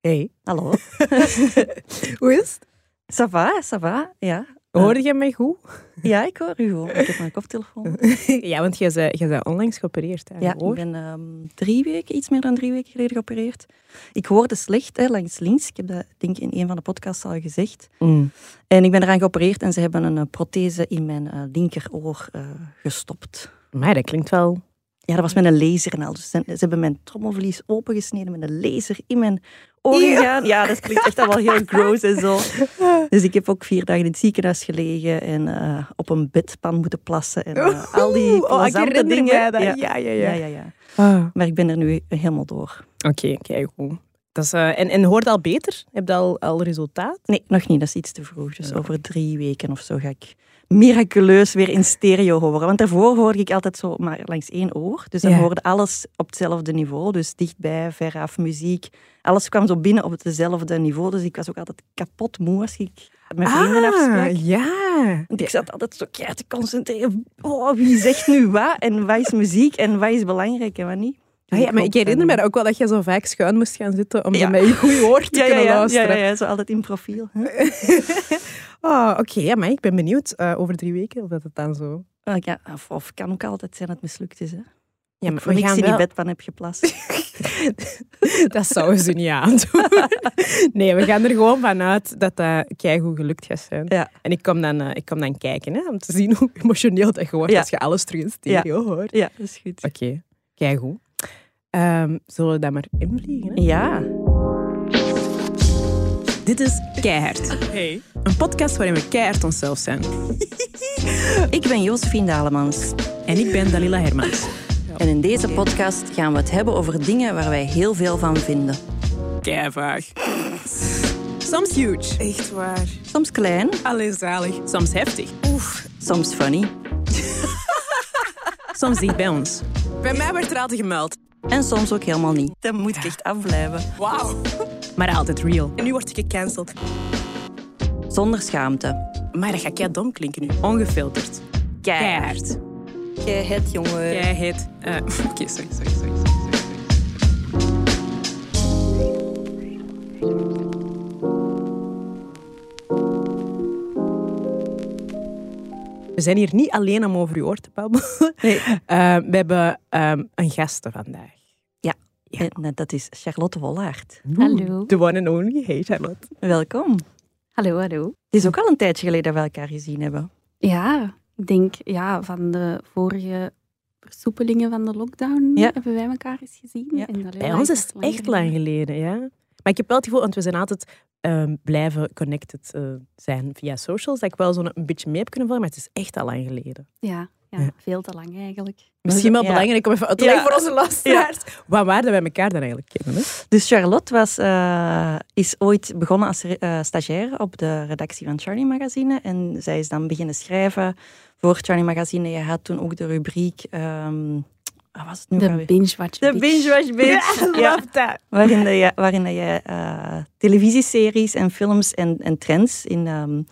Hey. Hallo. Hoe is het? Ça va, ça va, ja. Hoorde je mij goed? Ja, ik hoor u gewoon. Ik heb mijn koptelefoon. ja, want jij bent, jij bent onlangs geopereerd. Hè, Ja, hoor. ik ben ehm, drie weken, iets meer dan drie weken geleden geopereerd. Ik hoorde slecht hè, langs links. Ik heb dat denk ik in een van de podcasts al gezegd. Mm. En ik ben eraan geopereerd en ze hebben een eh, prothese in mijn eh, linkeroor eh, gestopt. Maar dat klinkt wel... Ja, dat was met een laser en al. Dus ze, ze hebben mijn trommelvlies opengesneden met een laser in mijn oren Ja. gegaan. Ja, dat klinkt echt allemaal heel gross en zo. Dus ik heb ook vier dagen in het ziekenhuis gelegen en eh, op een bedpan moeten plassen. En eh, al die oh, plezante herinner dingen. Ja. Ja, ja, Ja, ja. Ah. Maar ik ben er nu helemaal door. Oké, kijk goed. Dat is, eh, en, en hoort al beter? Heb je al, al resultaat? Nee, nog niet. Dat is iets te vroeg. Dus Ja. over drie weken of zo ga ik miraculeus weer in stereo horen. Want daarvoor hoorde ik altijd zo maar langs één oor. Dus dan Ja. hoorde alles op hetzelfde niveau. Dus dichtbij, veraf, muziek. Alles kwam zo binnen op hetzelfde niveau. Dus ik was ook altijd kapot moe als ik met vrienden afsprak. Ah, ja. Want ik zat altijd zo keihard te concentreren. Oh, wie zegt nu wat? En wat is muziek? En wat is belangrijk en wat niet? Ah, ja, maar ik herinner van- me ook wel dat je zo vaak schuin moest gaan zitten om Ja. met je goed oor te ja, kunnen ja, ja, luisteren. ja, ja, zo altijd in profiel. hè. Oh, Oké, ja, maar ik ben benieuwd eh, over drie weken of dat het dan zo... Ah, Ja, of, of kan ook altijd zijn dat het mislukt is. Hè? Ja, ik voor niks in die bedpan heb geplast. dat zouden ze niet aandoen. Nee, we gaan er gewoon vanuit dat dat keigoed gelukt gaat zijn. Ja. En ik kom dan, eh, ik kom dan kijken, hè, om te zien hoe emotioneel dat je wordt Ja. als je alles terug in stereo hoort. Ja, dat is goed. Oké, keigoed. Ehm zullen we dat maar invliegen? Hè? Ja. Dit is Keihard. Hey. Een podcast waarin we keihard onszelf zijn. Ik ben Josephine Dalemans. En ik ben Dalila Hermans. En in deze podcast gaan we het hebben over dingen waar wij heel veel van vinden. Keivaag. Soms huge. Echt waar. Soms klein, Alleen zalig. Soms heftig. soms funny. Soms dicht bij ons. Bij mij werd er altijd gemeld. En soms ook helemaal niet. Dan moet ik echt afblijven. Wauw. Maar altijd real. En nu word ik gecanceld. Zonder schaamte. Maar dat gaat kei dom klinken nu. Ongefilterd. Keihard. Kei het, jongen. Keihard. Eh, Oké, sorry, sorry, sorry. We zijn hier niet alleen om over uw oor te babbelen. Nee. Eh, we hebben ehm, een gasten vandaag. Ja. En eh, dat is Charlotte Wollaert. Hallo. The one and only. Hey, Charlotte. Welkom. Hallo, hallo. Het is ook al een tijdje geleden dat we elkaar gezien hebben. Ja, ik denk ja, van de vorige versoepelingen van de lockdown Ja. hebben wij elkaar eens gezien. Ja. En dat Bij ons is het echt lang geleden, ja. Maar ik heb wel het gevoel, want we zijn altijd ehm, blijven connected eh, zijn via socials, dat ik wel zo'n een beetje mee heb kunnen volgen, maar het is echt al lang geleden. Ja, ja, Ja. veel te lang eigenlijk. Misschien wel Ja. belangrijk om even uit te leggen Ja. voor onze luisteraars. Waar waren wij elkaar dan eigenlijk kennen? Hè? Dus Charlotte was, eh, is ooit begonnen als eh, stagiaire op de redactie van Charlie Magazine. En zij is dan beginnen schrijven voor Charlie Magazine. Je had toen ook de rubriek... ehm, wat was het nu De alweer? binge watch. De Binge Watch Bitch. Ja, dat. waarin je, waarin je eh, televisieseries en films en, en trends in, ehm,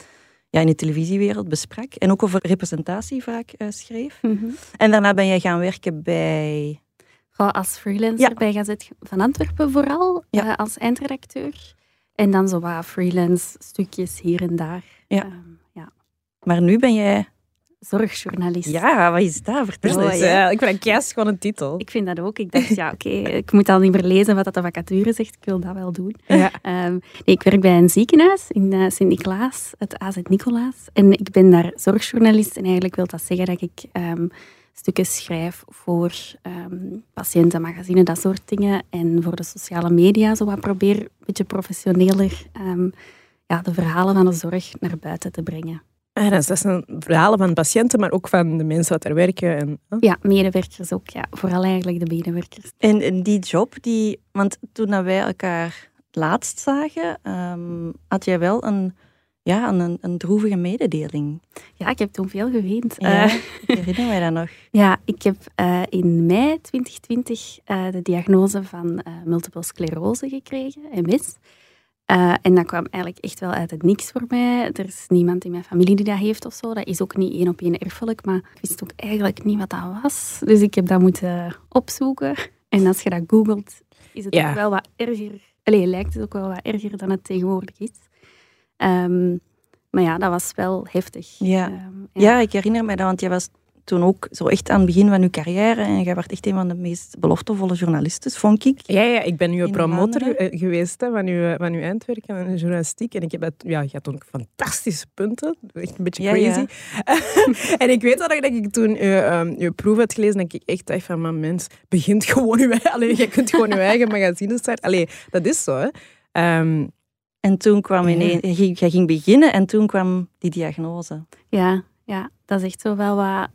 ja, in de televisiewereld besprak. En ook over representatie vaak eh, schreef. Mhm. En daarna ben jij gaan werken bij... Gewoon als freelancer Ja. bij Gazet van Antwerpen vooral, Ja. eh, als eindredacteur. En dan zo wat freelance stukjes hier en daar. Ja. Ehm, ja. Maar nu ben jij... Zorgjournalist. Ja, wat is dat? Vertel Oh, eens. ja. eh, ik vind dat gewoon een titel. Ik vind dat ook. Ik dacht, ja, oké, ik moet al niet meer lezen wat dat de vacature zegt. Ik wil dat wel doen. Ja. Ehm, nee, ik werk bij een ziekenhuis in eh, Sint-Niklaas, het AZ Nicolaas. En ik ben daar zorgjournalist. En eigenlijk wil dat zeggen dat ik ehm, stukken schrijf voor ehm patiëntenmagazine, dat soort dingen. En voor de sociale media zo wat probeer een beetje professioneler ja, de verhalen van de zorg naar buiten te brengen. Ah, dat, zijn verhalen van patiënten, maar ook van de mensen die daar werken. En, oh. Ja, medewerkers ook. Ja, vooral eigenlijk de medewerkers. En, en die job, die, want toen dat wij elkaar laatst zagen, ehm, had jij wel een, ja, een, een droevige mededeling. Ja, ik heb toen veel geweend. Ja, Eh, ik herinner mij dat nog. Ja, ik heb eh, in mei 2020 eh, de diagnose van eh, multiple sclerose gekregen, MS. Eh, en dat kwam eigenlijk echt wel uit het niks voor mij. Er is niemand in mijn familie die dat heeft of zo. Dat is ook niet één op één erfelijk, maar ik wist ook eigenlijk niet wat dat was. Dus ik heb dat moeten opzoeken. En als je dat googelt, is het Ja. ook wel wat erger Allee, lijkt het ook wel wat erger dan het tegenwoordig is. Ehm, maar ja, dat was wel heftig. Ja. Ehm, Ja, ik herinner me dat, want jij was toen ook zo echt aan het begin van je carrière en jij werd echt een van de meest beloftevolle journalisten, vond ik. Ja, ja, ik ben nu een In promotor eh, geweest hè, van, uw, van uw eindwerk en de journalistiek. En ik heb dat, ja, je had ook fantastische punten. Echt een beetje Ja, crazy. en ik weet dat ik toen uw, ehm, uw proef had gelezen, dat ik echt dacht van, man, mens, begint gewoon je eigen... Allee, je kunt gewoon je eigen magazine starten. Allee, dat is zo, hè. Ehm, En toen kwam ineens, jij ging- jij ging beginnen en toen kwam die diagnose. Ja, ja, dat is echt zo wel wat...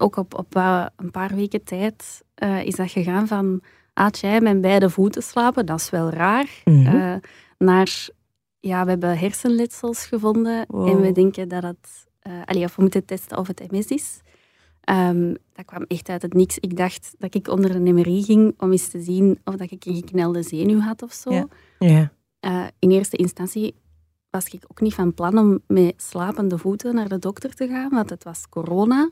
Ook op, op een paar weken tijd eh, is dat gegaan van... Ah, jij met beide voeten slapen, dat is wel raar. Eh, naar... Ja, we hebben hersenletsels gevonden Wow. en we denken dat het... eh allee, of we moeten testen of het MS is. Ehm, dat kwam echt uit het niks. Ik dacht dat ik onder een MRI ging om eens te zien of dat ik een geknelde zenuw had of zo. Ja. ja. In eerste instantie was ik ook niet van plan om met slapende voeten naar de dokter te gaan, want het was corona.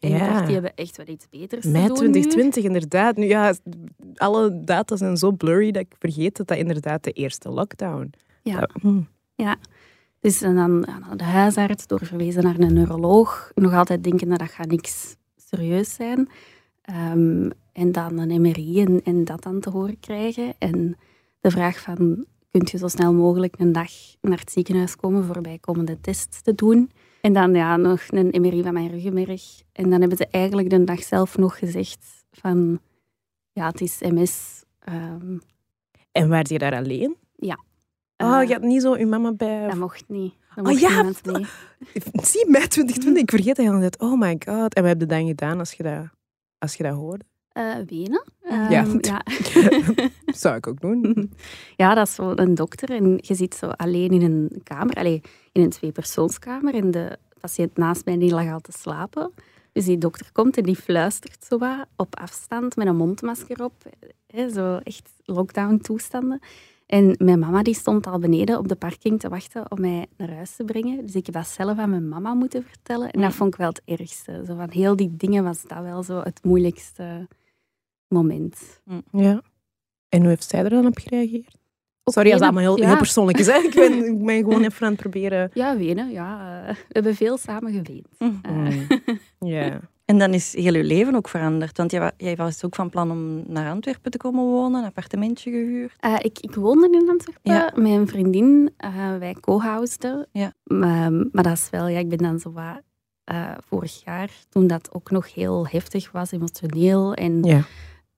En ik Ja. dacht, die hebben echt wel iets beters Mei te doen nu. 2020, inderdaad. Nu, ja, alle data zijn zo blurry dat ik vergeet dat dat inderdaad de eerste lockdown Ja. dat- hm. Dus en dan ja, de huisarts, doorverwezen naar een neuroloog. Nog altijd denken dat dat gaat niks serieus zijn. Ehm, en dan een MRI en, en dat dan te horen krijgen. En de vraag van, kunt je zo snel mogelijk een dag naar het ziekenhuis komen voor bijkomende test te doen? En dan ja, nog een MRI van mijn ruggenmerg. En dan hebben ze eigenlijk de dag zelf nog gezegd van, ja, het is MS. Ehm, En waar je daar alleen? eh, oh, je had niet zo je mama bij. Dat mocht niet. Dat Oh mocht ja, niemand mee. Zie, mei 2020. Ik vergeet dat heel tijd. Oh my god. En wat heb je dan gedaan als je dat, als je dat hoorde? Eh, wenen. Ja. Ehm, ja. Zou ik ook doen. ja, dat is zo een dokter en je zit zo alleen in een kamer, allee, in een tweepersoonskamer en de patiënt naast mij die lag al te slapen. Dus die dokter komt en die fluistert zo wat op afstand met een mondmasker op. Zo echt lockdown-toestanden. En mijn mama die stond al beneden op de parking te wachten om mij naar huis te brengen. Dus ik heb dat zelf aan mijn mama moeten vertellen. En dat vond ik wel het ergste. Zo van heel die dingen was dat wel zo het moeilijkste moment. Ja. En hoe heeft zij er dan op gereageerd? Sorry als dat allemaal heel, Ja. heel persoonlijk is. Hè? Ik, ben, ik ben gewoon even aan het proberen. Ja, wenen. Ja, eh, we hebben veel samen geweend. Eh, Mm. Ja. En dan is heel je leven ook veranderd. Want jij, wa- jij was ook van plan om naar Antwerpen te komen wonen, een appartementje gehuurd. eh, ik, ik woonde in Antwerpen Ja. met een vriendin. eh, wij co-housden. Ja. Maar, maar dat is wel... Ja, ik ben dan zo wat... eh, vorig jaar, toen dat ook nog heel heftig was, emotioneel. En ja.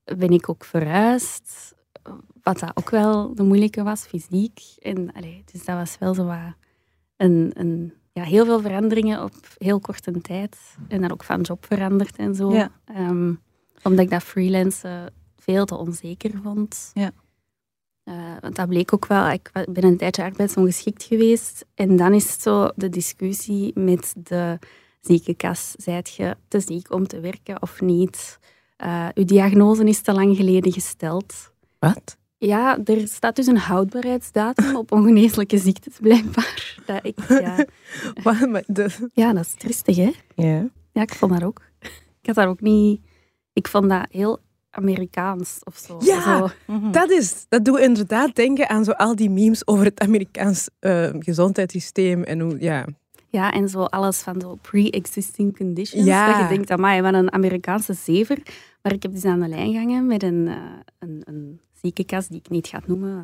Ben ik ook verhuisd. Wat dat ook wel de moeilijke was, fysiek. En, allee, dus dat was wel zo wat een, een, ja, heel veel veranderingen op heel korte tijd. En dan ook van job veranderd en zo. Ja. Ehm, omdat ik dat freelancen veel te onzeker vond. Ja. Eh, want dat bleek ook wel. Ik ben een tijdje arbeidsongeschikt geweest. En dan is het zo de discussie met de ziekenkas. Zijt je te ziek om te werken of niet? Eh, uw diagnose is te lang geleden gesteld. Wat? Ja, er staat dus een houdbaarheidsdatum op ongeneeslijke ziektes, blijkbaar. Dat ik, ja. Ja, dat is tristig, hè? Ja. Ja, ik vond dat ook. Ik had daar ook niet... Ik vond dat heel Amerikaans of zo. Ja! Zo. Mhm. Dat is, dat doet inderdaad denken aan zo al die memes over het Amerikaans eh, gezondheidssysteem en hoe, ja. Ja, en zo alles van zo pre-existing conditions. Ja. Dat je denkt, amai, wat een Amerikaanse zever. Maar ik heb dus aan de lijn gehangen met een, eh, een, een ziekenkast die ik niet ga noemen.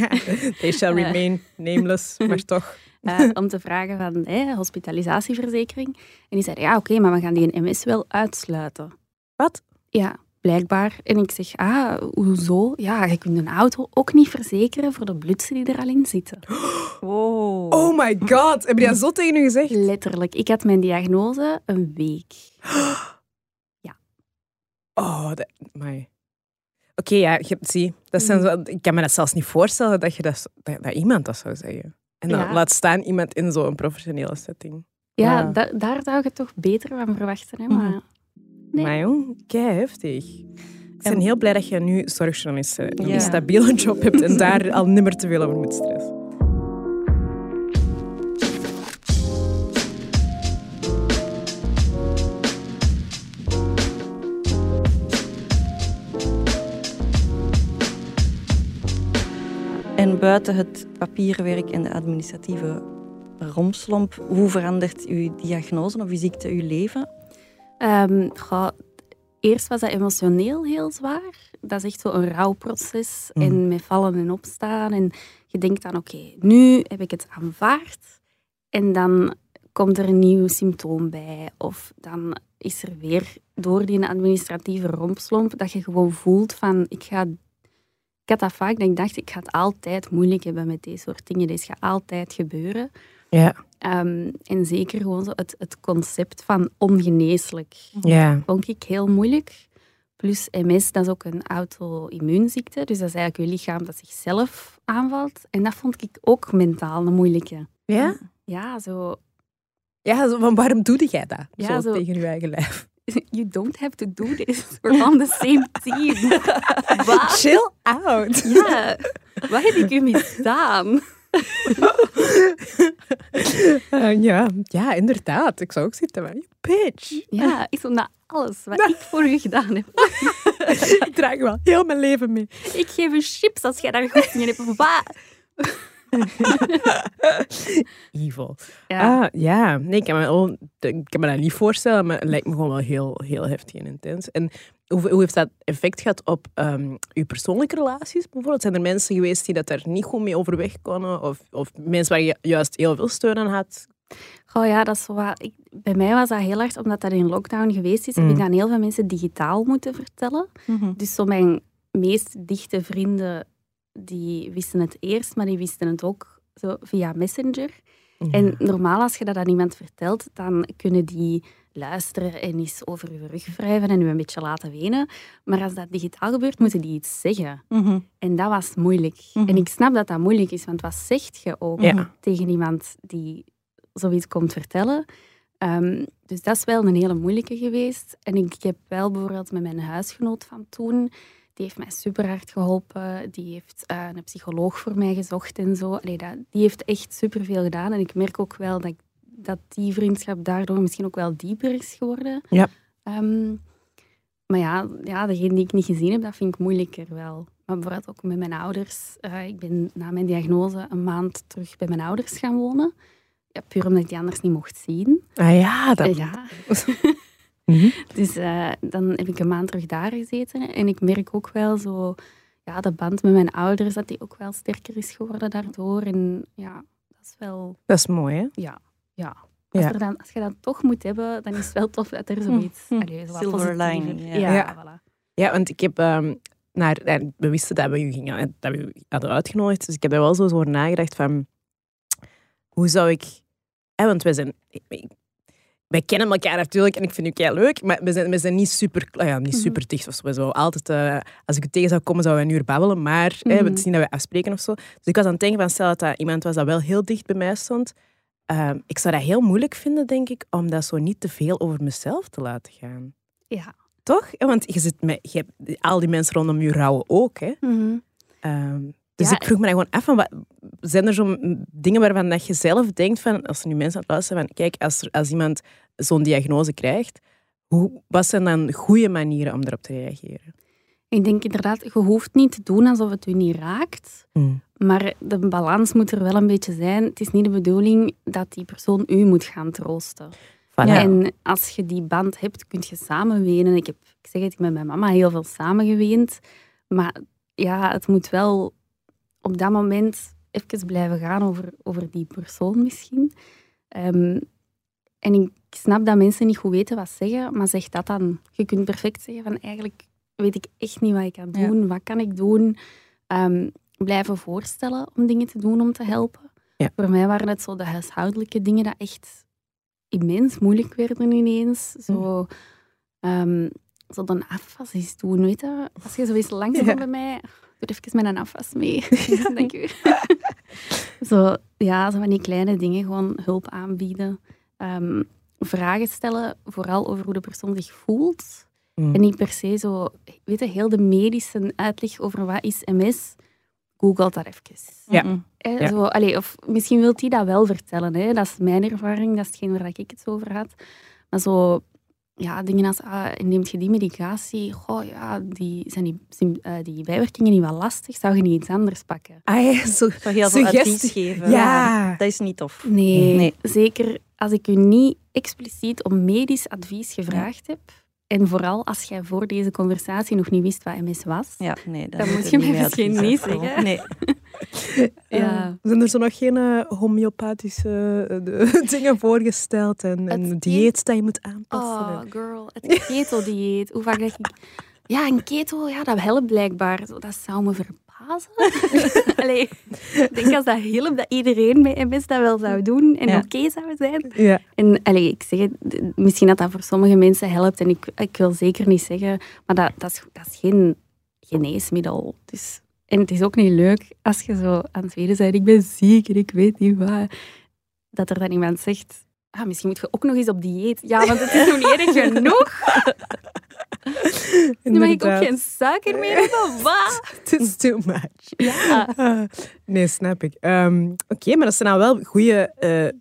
They shall Eh. remain nameless, maar toch. eh, om te vragen van hè, hospitalisatieverzekering. En die zei, ja oké, maar we gaan die een MS wel uitsluiten. Wat? Ja, blijkbaar. En ik zeg, ah, hoezo? Ja, je kunt een auto ook niet verzekeren voor de blutsen die er al in zitten. Wow. Oh my god, heb je dat zo tegen u gezegd? Letterlijk. Ik had mijn diagnose een week. Oh, dat, my. Oké, ja, je, zie, dat zijn zo, ik kan me dat zelfs niet voorstellen dat, je dat, dat, dat iemand dat zou zeggen. En dan Ja. laat staan iemand in zo'n professionele setting. Ja, Ja. da- daar zou je toch beter van verwachten. Hè? Maar Nee. Maar jong, kei heftig. Ik ben heel blij dat je nu zorgjournalist bent. en Ja. een stabiele job hebt en daar al nimmer te veel over moet stressen. En buiten het papierenwerk en de administratieve romslomp, hoe verandert uw diagnose of uw ziekte uw leven? Goh, eerst was dat emotioneel heel zwaar. Dat is echt zo'n rouwproces. Mm. En met vallen en opstaan. En je denkt dan, oké, nu heb ik het aanvaard. En dan komt er een nieuw symptoom bij. Of dan is er weer door die administratieve rompslomp dat je gewoon voelt van, ik ga... Ik had dat vaak, dat ik dacht, ik ga het altijd moeilijk hebben met deze soort dingen. Dit gaat altijd gebeuren. Ja. Ehm, en zeker gewoon zo het, het concept van ongeneeslijk Ja. vond ik heel moeilijk. Plus MS, dat is ook een auto-immuunziekte. Dus dat is eigenlijk je lichaam dat zichzelf aanvalt. En dat vond ik ook mentaal een moeilijke. Ja? Ja, zo... Ja, zo van waarom doe jij dat? Ja, zo, zo- tegen je eigen lijf. You don't have to do this. We're on the same team. Chill out. Ja, wat heb ik u misdaan? Eh, ja. ja, inderdaad. Ik zou ook zitten van, "You bitch. Ja, ik zo na alles wat ik voor u gedaan heb. Ik draag wel heel mijn leven mee. Ik geef u chips als jij daar goed in hebt. Wat? Evil. Ja. Ah, ja. Nee, ik kan, me, wel- ik kan me dat niet voorstellen, maar het lijkt me gewoon wel heel, heel heftig en intens. En hoe, hoe heeft dat effect gehad op ehm uw persoonlijke relaties bijvoorbeeld? Zijn er mensen geweest die dat daar niet goed mee overweg konden? Of, of mensen waar je juist heel veel steun aan had? Goh, ja, dat is wat. Ik, bij mij was dat heel hard, omdat dat in lockdown geweest is, heb Mm. ik dan heel veel mensen digitaal moeten vertellen. Dus zo mijn meest dichte vrienden, die wisten het eerst, maar die wisten het ook zo via Messenger. En normaal, als je dat aan iemand vertelt, dan kunnen die luisteren en eens over je rug wrijven en je een beetje laten wenen. Maar als dat digitaal gebeurt, moeten die iets zeggen. Mhm. En dat was moeilijk. Mhm. En ik snap dat dat moeilijk is, want wat zegt je ook Ja. tegen iemand die zoiets komt vertellen? Ehm, dus dat is wel een hele moeilijke geweest. En ik heb wel bijvoorbeeld met mijn huisgenoot van toen, die heeft mij super hard geholpen. Die heeft eh, een psycholoog voor mij gezocht en zo. Allee, dat, die heeft echt super veel gedaan. En ik merk ook wel dat, ik- dat die vriendschap daardoor misschien ook wel dieper is geworden. Ja. Ehm, maar ja, ja, degene die ik niet gezien heb, dat vind ik moeilijker wel. Maar bijvoorbeeld ook met mijn ouders. Eh, ik ben na mijn diagnose een maand terug bij mijn ouders gaan wonen. Ja, puur omdat ik die anders niet mocht zien. Ah ja, dat... Eh, Mhm. Dus eh, dan heb ik een maand terug daar gezeten. En ik merk ook wel zo... Ja, de band met mijn ouders, dat die ook wel sterker is geworden daardoor. En ja, dat is wel... Dat is mooi, hè? Ja, ja. Als, Ja. er dan, als je dat toch moet hebben, dan is het wel tof dat er zoiets... Hm, hm. allee, zo wat Silver lining, ja. Ja, Ja. voilà. Ja, want ik heb ehm, naar, en we wisten dat we u gingen, dat we u hadden uitgenodigd, dus ik heb daar wel zo over nagedacht van hoe zou ik, hè, want wij zijn, ik- wij kennen elkaar natuurlijk en ik vind u kei leuk, maar we zijn, we zijn niet super, ah ja, niet super dicht of zo. Altijd, eh, als ik u tegen zou komen, zouden we een uur babbelen, maar hè, Mhm. het is niet dat we afspreken of zo. Dus ik was aan het denken van, stel dat dat iemand was dat wel heel dicht bij mij stond, ehm, ik zou dat heel moeilijk vinden, denk ik, om dat zo niet te veel over mezelf te laten gaan. Ja. Toch? Want je zit met, je hebt al die mensen rondom je rouwen ook. Hè? Mhm. Ehm, dus Ja. ik vroeg me dan gewoon af, van, wat, zijn er zo'n dingen waarvan dat je zelf denkt, van, als er nu mensen aan het luisteren, van, kijk, als, er, als iemand zo'n diagnose krijgt, hoe, wat zijn dan goede manieren om erop te reageren? Ik denk inderdaad, je hoeft niet te doen alsof het u niet raakt. Maar de balans moet er wel een beetje zijn. Het is niet de bedoeling dat die persoon u moet gaan troosten. Voilà. En als je die band hebt, kun je samen wenen. Ik heb, ik zeg het, ik ben met mijn mama heel veel samen geweend. Maar ja, het moet wel op dat moment even blijven gaan over, over die persoon misschien. Ehm, en ik snap dat mensen niet goed weten wat zeggen, maar zeg dat dan. Je kunt perfect zeggen van eigenlijk weet ik echt niet wat ik kan Ja. doen. Wat kan ik doen? Ehm, blijven voorstellen om dingen te doen om te helpen. Ja. Voor mij waren het zo de huishoudelijke dingen dat echt immens moeilijk werden ineens. Zo, ehm, zo dan afwas eens doen, weet je. Als je zo eens langskomt Ja. bij mij, even met een afwas mee. Dank u. zo, ja, zo van die kleine dingen, gewoon hulp aanbieden. Ehm, vragen stellen, vooral over hoe de persoon zich voelt. Mm. En niet per se zo, weet je, heel de medische uitleg over wat is MS, google dat even. Ja. Ja. Zo, allee, of misschien wil hij dat wel vertellen. Hè. Dat is mijn ervaring, dat is hetgeen waar ik het over had. Maar zo, ja, dingen als, ah, neemt je die medicatie? Goh, ja, die, zijn die, eh, die bijwerkingen niet wel lastig? Zou je niet iets anders pakken? Ah ja, zo, Zo heel veel advies geven. Ja. Dat is niet tof. Nee, Nee. zeker als ik u niet expliciet om medisch advies gevraagd heb. En vooral als jij voor deze conversatie nog niet wist wat MS was. Ja, nee. Dan moet je mij misschien niet zeggen. Nee. Ja. Eh, zijn er zo nog geen eh, homeopathische eh, de- dingen voorgesteld en, dieet dat je moet aanpassen? Oh, girl, het keto-dieet. Hoe vaak dat ik... Ja, een keto, ja, dat helpt blijkbaar. Zo, Dat zou me verbazen. Allee, ik denk als dat helpt, dat iedereen bij MS dat wel zou doen en Ja. oké zou zijn. Ja. En allee, ik zeg misschien dat dat voor sommige mensen helpt en ik, ik wil zeker niet zeggen, maar dat, dat, is, dat is geen geneesmiddel. Dus, en het is ook niet leuk als je zo aan het tweede bent, ik ben ziek en ik weet niet wat, dat er dan iemand zegt, ah, misschien moet je ook nog eens op dieet. Ja, want het is nog niet erg genoeg. Nu mag ik ook geen suiker meer hebben. Wat? Het is too much. Ja. Ah, nee, snap ik. Ehm, Oké, maar dat zijn nou wel goede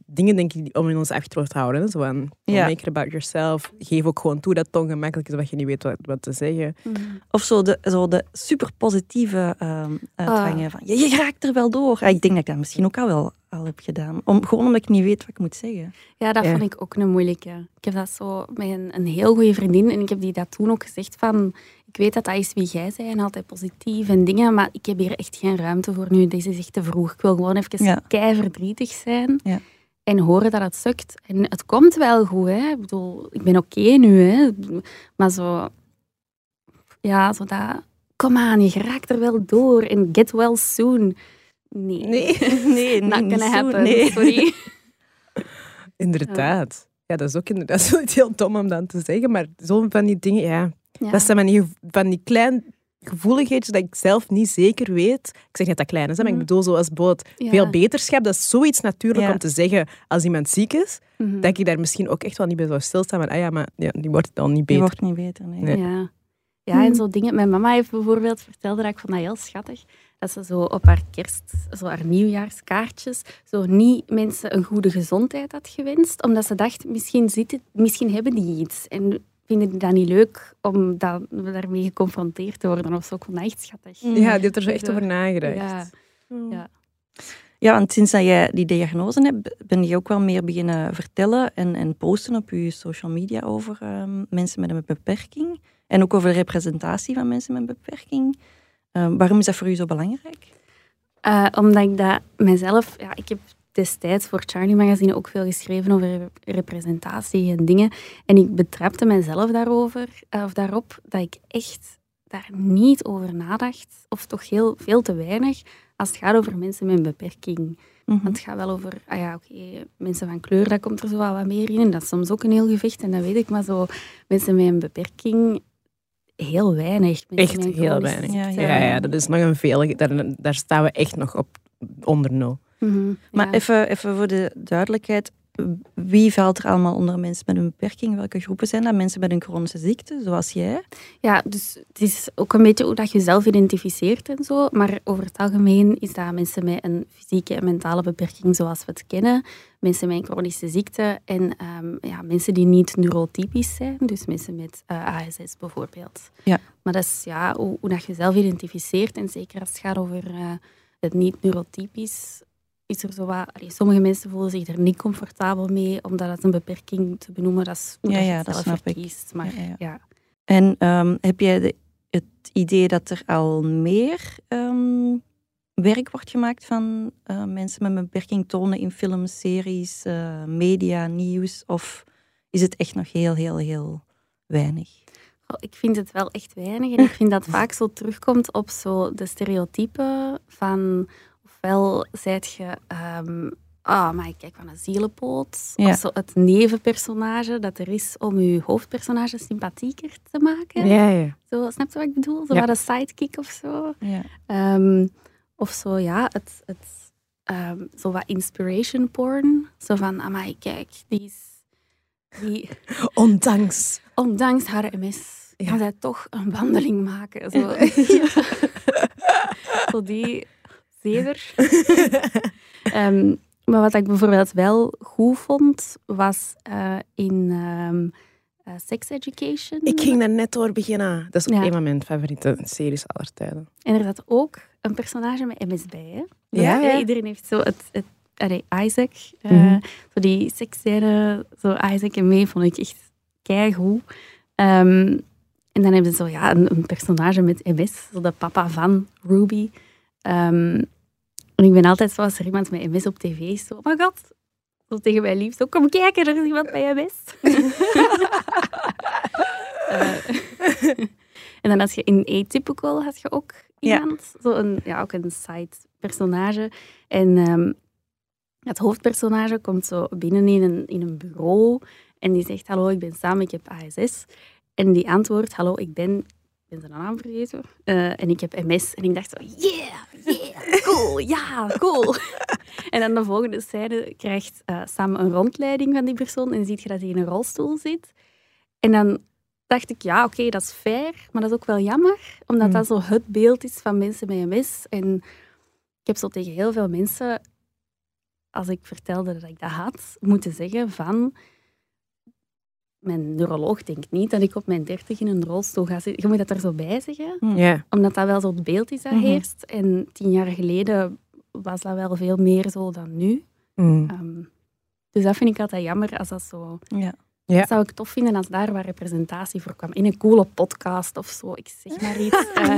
dingen, denk ik, om in ons achterhoofd te houden. Hè? Zo van, make it about yourself. Geef ook gewoon toe dat het ongemakkelijk is, dat je niet weet wat, wat te zeggen. Of zo de, zo de super positieve ehm uitgangen van je, je raakt er wel door. Ah, ik denk dat ik dat misschien ook al wel al heb gedaan. Om, gewoon omdat ik niet weet wat ik moet zeggen. Ja, dat Ja. vond ik ook een moeilijke. Ik heb dat zo met een, een heel goede vriendin en ik heb die dat toen ook gezegd van ik weet dat dat is wie jij bent en altijd positief en dingen, maar ik heb hier echt geen ruimte voor nu. Deze is echt te vroeg. Ik wil gewoon even Ja. kei verdrietig zijn Ja. en horen dat het sukt. En het komt wel goed, hè. Ik bedoel, ik ben oké nu, hè. Maar zo... Ja, zo dat... Kom aan, je raakt er wel door en get well soon. Nee. Nee. Nee, Not niet gonna happen, nee. sorry. Inderdaad. Ja, dat is ook inderdaad zoiets heel dom om dan te zeggen, maar zo van die dingen, ja. Ja. Dat zijn van die, van die kleine gevoeligheidjes dat ik zelf niet zeker weet. Ik zeg niet dat dat klein is, hè, maar ik Mhm. bedoel zoals Ja. veel beterschap. Dat is zoiets natuurlijk Ja. om te zeggen als iemand ziek is, Mhm. dat ik daar misschien ook echt wel niet bij zou stilstaan. Maar ah ja, maar ja, die wordt dan niet Die beter. wordt niet beter. Nee. Nee. Ja. ja, en zo dingen. Mijn mama heeft bijvoorbeeld vertelde dat ik vond dat heel schattig. Dat ze zo op haar kerst, zo haar nieuwjaarskaartjes, zo niet mensen een goede gezondheid had gewenst. Omdat ze dacht, misschien, zit het, misschien hebben die iets. En vinden die dat niet leuk om dat, daarmee geconfronteerd te worden of zo. Ik vond dat echt schattig. Ja, die heeft er zo echt over nagedacht. Ja. Oh. Ja. Ja, want sinds dat jij die diagnose hebt, ben je ook wel meer beginnen vertellen en, en posten op je social media over ehm, mensen met een beperking. En ook over de representatie van mensen met een beperking. Ehm, waarom is dat voor u zo belangrijk? Eh, omdat ik dat mezelf... Ja, ik heb destijds voor Charlie Magazine ook veel geschreven over rep- representatie en dingen. En ik betrapte mezelf daarover, eh, of daarop dat ik echt daar niet over nadacht. Of toch heel veel te weinig als het gaat over mensen met een beperking. Mhm. Want het gaat wel over, ah ja, oké, mensen van kleur, dat komt er zo wat meer in. En dat is soms ook een heel gevecht, en dat weet ik. Maar zo, mensen met een beperking, heel weinig. Mensen Echt heel weinig. Ja. Ja, ja, dat is nog een veel. Daar, daar staan we echt nog op onder nul. Mhm, Maar ja. even, even voor de duidelijkheid. Wie valt er allemaal onder mensen met een beperking? Welke groepen zijn dat? Mensen met een chronische ziekte, zoals jij? Ja, dus het is ook een beetje hoe dat je jezelf identificeert en zo. Maar over het algemeen is dat mensen met een fysieke en mentale beperking zoals we het kennen. Mensen met een chronische ziekte en ehm, ja, mensen die niet neurotypisch zijn. Dus mensen met eh, ASS bijvoorbeeld. Ja. Maar dat is ja, hoe, hoe dat je jezelf identificeert. En zeker als het gaat over eh, het niet neurotypisch, is er zo wat... allee, sommige mensen voelen zich er niet comfortabel mee, omdat het een beperking te benoemen, dat is Ja, dat je ja, dat snap ik. verkiest. Maar Ja. En ehm, heb jij de, het idee dat er al meer ehm, werk wordt gemaakt van eh, mensen met een beperking tonen in films, series, eh, media, nieuws? Of is het echt nog heel, heel, heel weinig? Ik vind het wel echt weinig. En ik vind dat vaak zo terugkomt op zo de stereotypen van... Ofwel zijt je... ehm ah, maar ik kijk van een zielenpoot. Ja. Of zo het nevenpersonage dat er is om je hoofdpersonage sympathieker te maken. Ja, ja. Zo, snap je wat ik bedoel? Zo Ja. wat een sidekick of zo. Ja. Ehm, of zo, ja, het, het, ehm, zo wat inspiration porn. Zo van, amai, kijk, die is... Die, Ondanks. ondanks haar MS kan zij toch een wandeling maken. Zo, zo die zever. Ehm, maar wat ik bijvoorbeeld wel goed vond, was eh, in eh, Sex Education. Ik ging daar net door beginnen. Dat is ook Ja. een van mijn favoriete series aller tijden. En er zat ook een personage met MS bij. Hè? Ja, ja. Iedereen heeft zo het... het allee, Isaac. eh, Mhm. Zo die seksscène, zo Isaac en mee, vond ik echt keigoed. Ehm en dan hebben ze zo ja, een, een personage met MS, zo de papa van Ruby. Ehm, en ik ben altijd zo, als er iemand met MS op tv is, zo, oh my god, zo tegen mijn lief, zo, kom kijken, er is iemand bij MS. Eh, en dan als je in Atypical had je ook Ja. iemand, zo een, ja, ook een side personage. En ehm, het hoofdpersonage komt zo binnen in een, in een bureau en die zegt, hallo, ik ben Sam, ik heb ASS. En die antwoordt, hallo, ik ben, ben zijn naam vergeten, eh, en ik heb MS. En ik dacht zo, yeah, yeah, cool, ja, cool. en dan de volgende scène krijgt eh, Sam een rondleiding van die persoon en ziet je dat hij in een rolstoel zit. En dan dacht ik, ja, oké, dat is fair, maar dat is ook wel jammer, omdat Mm. dat zo het beeld is van mensen met MS. En ik heb zo tegen heel veel mensen, als ik vertelde dat ik dat had, moeten zeggen van... Mijn neuroloog denkt niet dat ik op mijn dertig in een rolstoel ga zitten. Je moet dat er zo bij zeggen, Ja. omdat dat wel zo het beeld is dat Mhm. heerst. En tien jaar geleden was dat wel veel meer zo dan nu. Mm. Ehm, dus dat vind ik altijd jammer als dat zo... Ja. Ja. Dat zou ik tof vinden als daar wat representatie voor kwam. In een coole podcast of zo, ik zeg maar iets. Eh,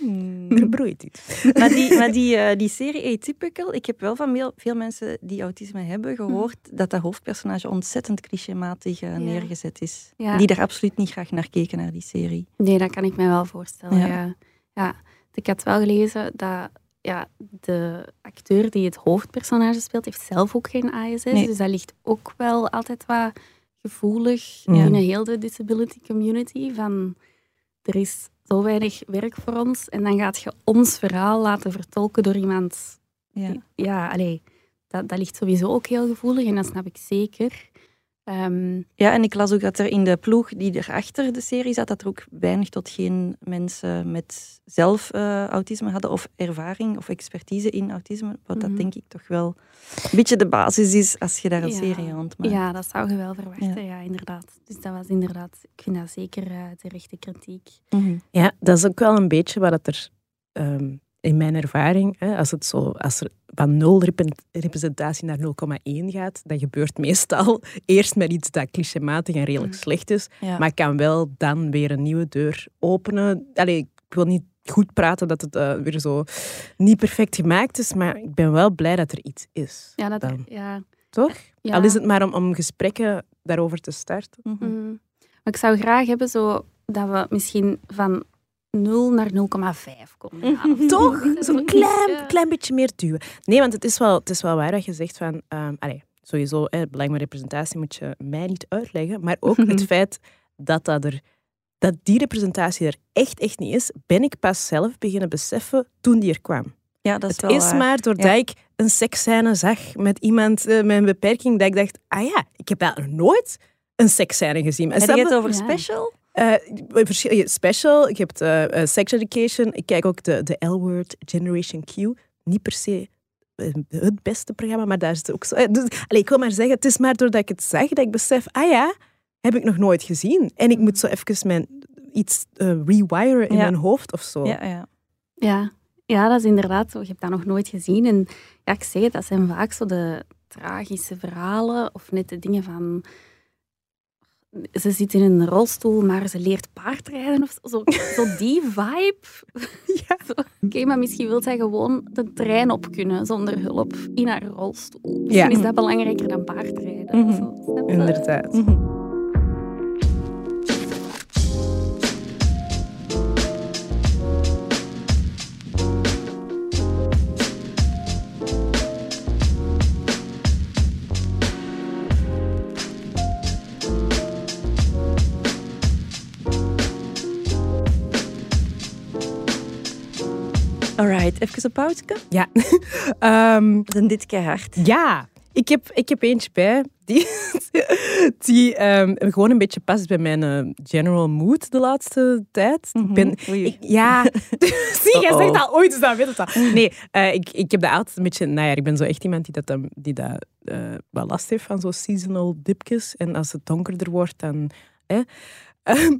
Hmm. Er broeit iets. maar die, maar die, eh, die serie Atypical, ik heb wel van veel, veel mensen die autisme hebben gehoord dat dat hoofdpersonage ontzettend clichématig eh, neergezet is. Ja. Die daar absoluut niet graag naar keken, naar die serie. Nee, dat kan ik me wel voorstellen. Ja. Ja. Ja. Ik had wel gelezen dat ja, de acteur die het hoofdpersonage speelt, heeft zelf ook geen ASS. Nee. Dus dat ligt ook wel altijd wat gevoelig Ja. binnen heel de disability community. Van, er is zo weinig werk voor ons en dan gaat je ons verhaal laten vertolken door iemand... Ja. Ja, allee, dat, dat ligt sowieso ook heel gevoelig en dat snap ik zeker. Ehm, ja, en ik las ook dat er in de ploeg die erachter de serie zat, dat er ook weinig tot geen mensen met zelf eh, autisme hadden of ervaring of expertise in autisme. Wat dat Mhm. denk ik toch wel een beetje de basis is als je daar een Ja. serie rond maakt. Ja, dat zou je wel verwachten, Ja. ja. inderdaad. Dus dat was inderdaad, ik vind dat zeker eh terechte kritiek. Mhm. Ja, dat is ook wel een beetje wat er ehm, in mijn ervaring, hè, als, het zo, als er van nul rep- representatie naar 0,1 gaat, dat gebeurt meestal eerst met iets dat clichématig en redelijk Mm. slecht is, Ja. maar kan wel dan weer een nieuwe deur openen. Allee, ik wil niet goed praten dat het eh, weer zo niet perfect gemaakt is, maar ik ben wel blij dat er iets is. Ja, dat, Dan. ja, Toch? ja. Al is het maar om, om gesprekken daarover te starten. Mhm. Maar ik zou graag hebben zo, dat we misschien van 0 naar 0,5 komen. Mhm. Toch? Zo'n klein, klein beetje meer duwen. Nee, want het is wel, het is wel waar dat je zegt van... allee, sowieso, hè, belang met representatie moet je mij niet uitleggen. Maar ook het feit dat, dat, er, dat die representatie er echt, echt niet is, ben ik pas zelf beginnen beseffen toen die er kwam. Ja, dat is Het wel is waar. maar doordat Ja. ik een seksscène zag met iemand eh, met een beperking, dat ik dacht, ah ja, ik heb daar nooit een seksscène gezien. Maar Heb je het over Ja. special? Eh, hebt special, je hebt eh, eh, sex education. Ik kijk ook de, de L-word Generation Q. Niet per se het beste programma, maar daar is het ook zo. Dus, ik wil maar zeggen, het is maar doordat ik het zag dat ik besef, ah ja, heb ik nog nooit gezien. En ik moet zo even mijn, iets eh, rewiren in Ja. mijn hoofd of zo. Ja, ja. Ja. ja, dat is inderdaad zo. Je hebt dat nog nooit gezien. En ja, ik zeg het, dat zijn vaak zo de tragische verhalen of net de dingen van... Ze zit in een rolstoel, maar ze leert paardrijden of zo. Zo, die vibe. Ja. Oké, maar misschien wil zij gewoon de trein op kunnen zonder hulp in haar rolstoel. Misschien Ja. is dat belangrijker dan paardrijden. Mhm. Inderdaad. Alright, even een pauze. Ja. Ehm, Dan dit keihard. ja. Ik heb, ik heb eentje bij die, die ehm, gewoon een beetje past bij mijn eh, general mood de laatste tijd. Ik ben, ik, ja, zie, jij zegt dat ooit, dus dan weet dat. Nee, eh, ik, ik heb dat altijd een beetje... Nou ja, ik ben zo echt iemand die dat, dan- die dat eh, wel last heeft van zo'n seasonal dipjes. En als het donkerder wordt, dan... Ehm,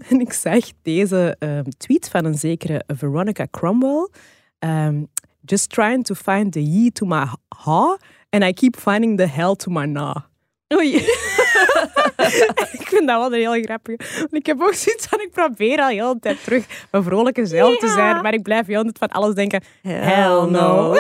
en ik zag deze ehm, tweet van een zekere Veronica Cromwell. Ehm, Just trying to find the ye to my ha, and I keep finding the hell to my na. Oei. ik vind dat wel een heel grappig. Want ik heb ook zoiets van, ik probeer al heel de tijd terug mijn vrolijke zelf te zijn, maar ik blijf heel tijd van alles denken. Hell no.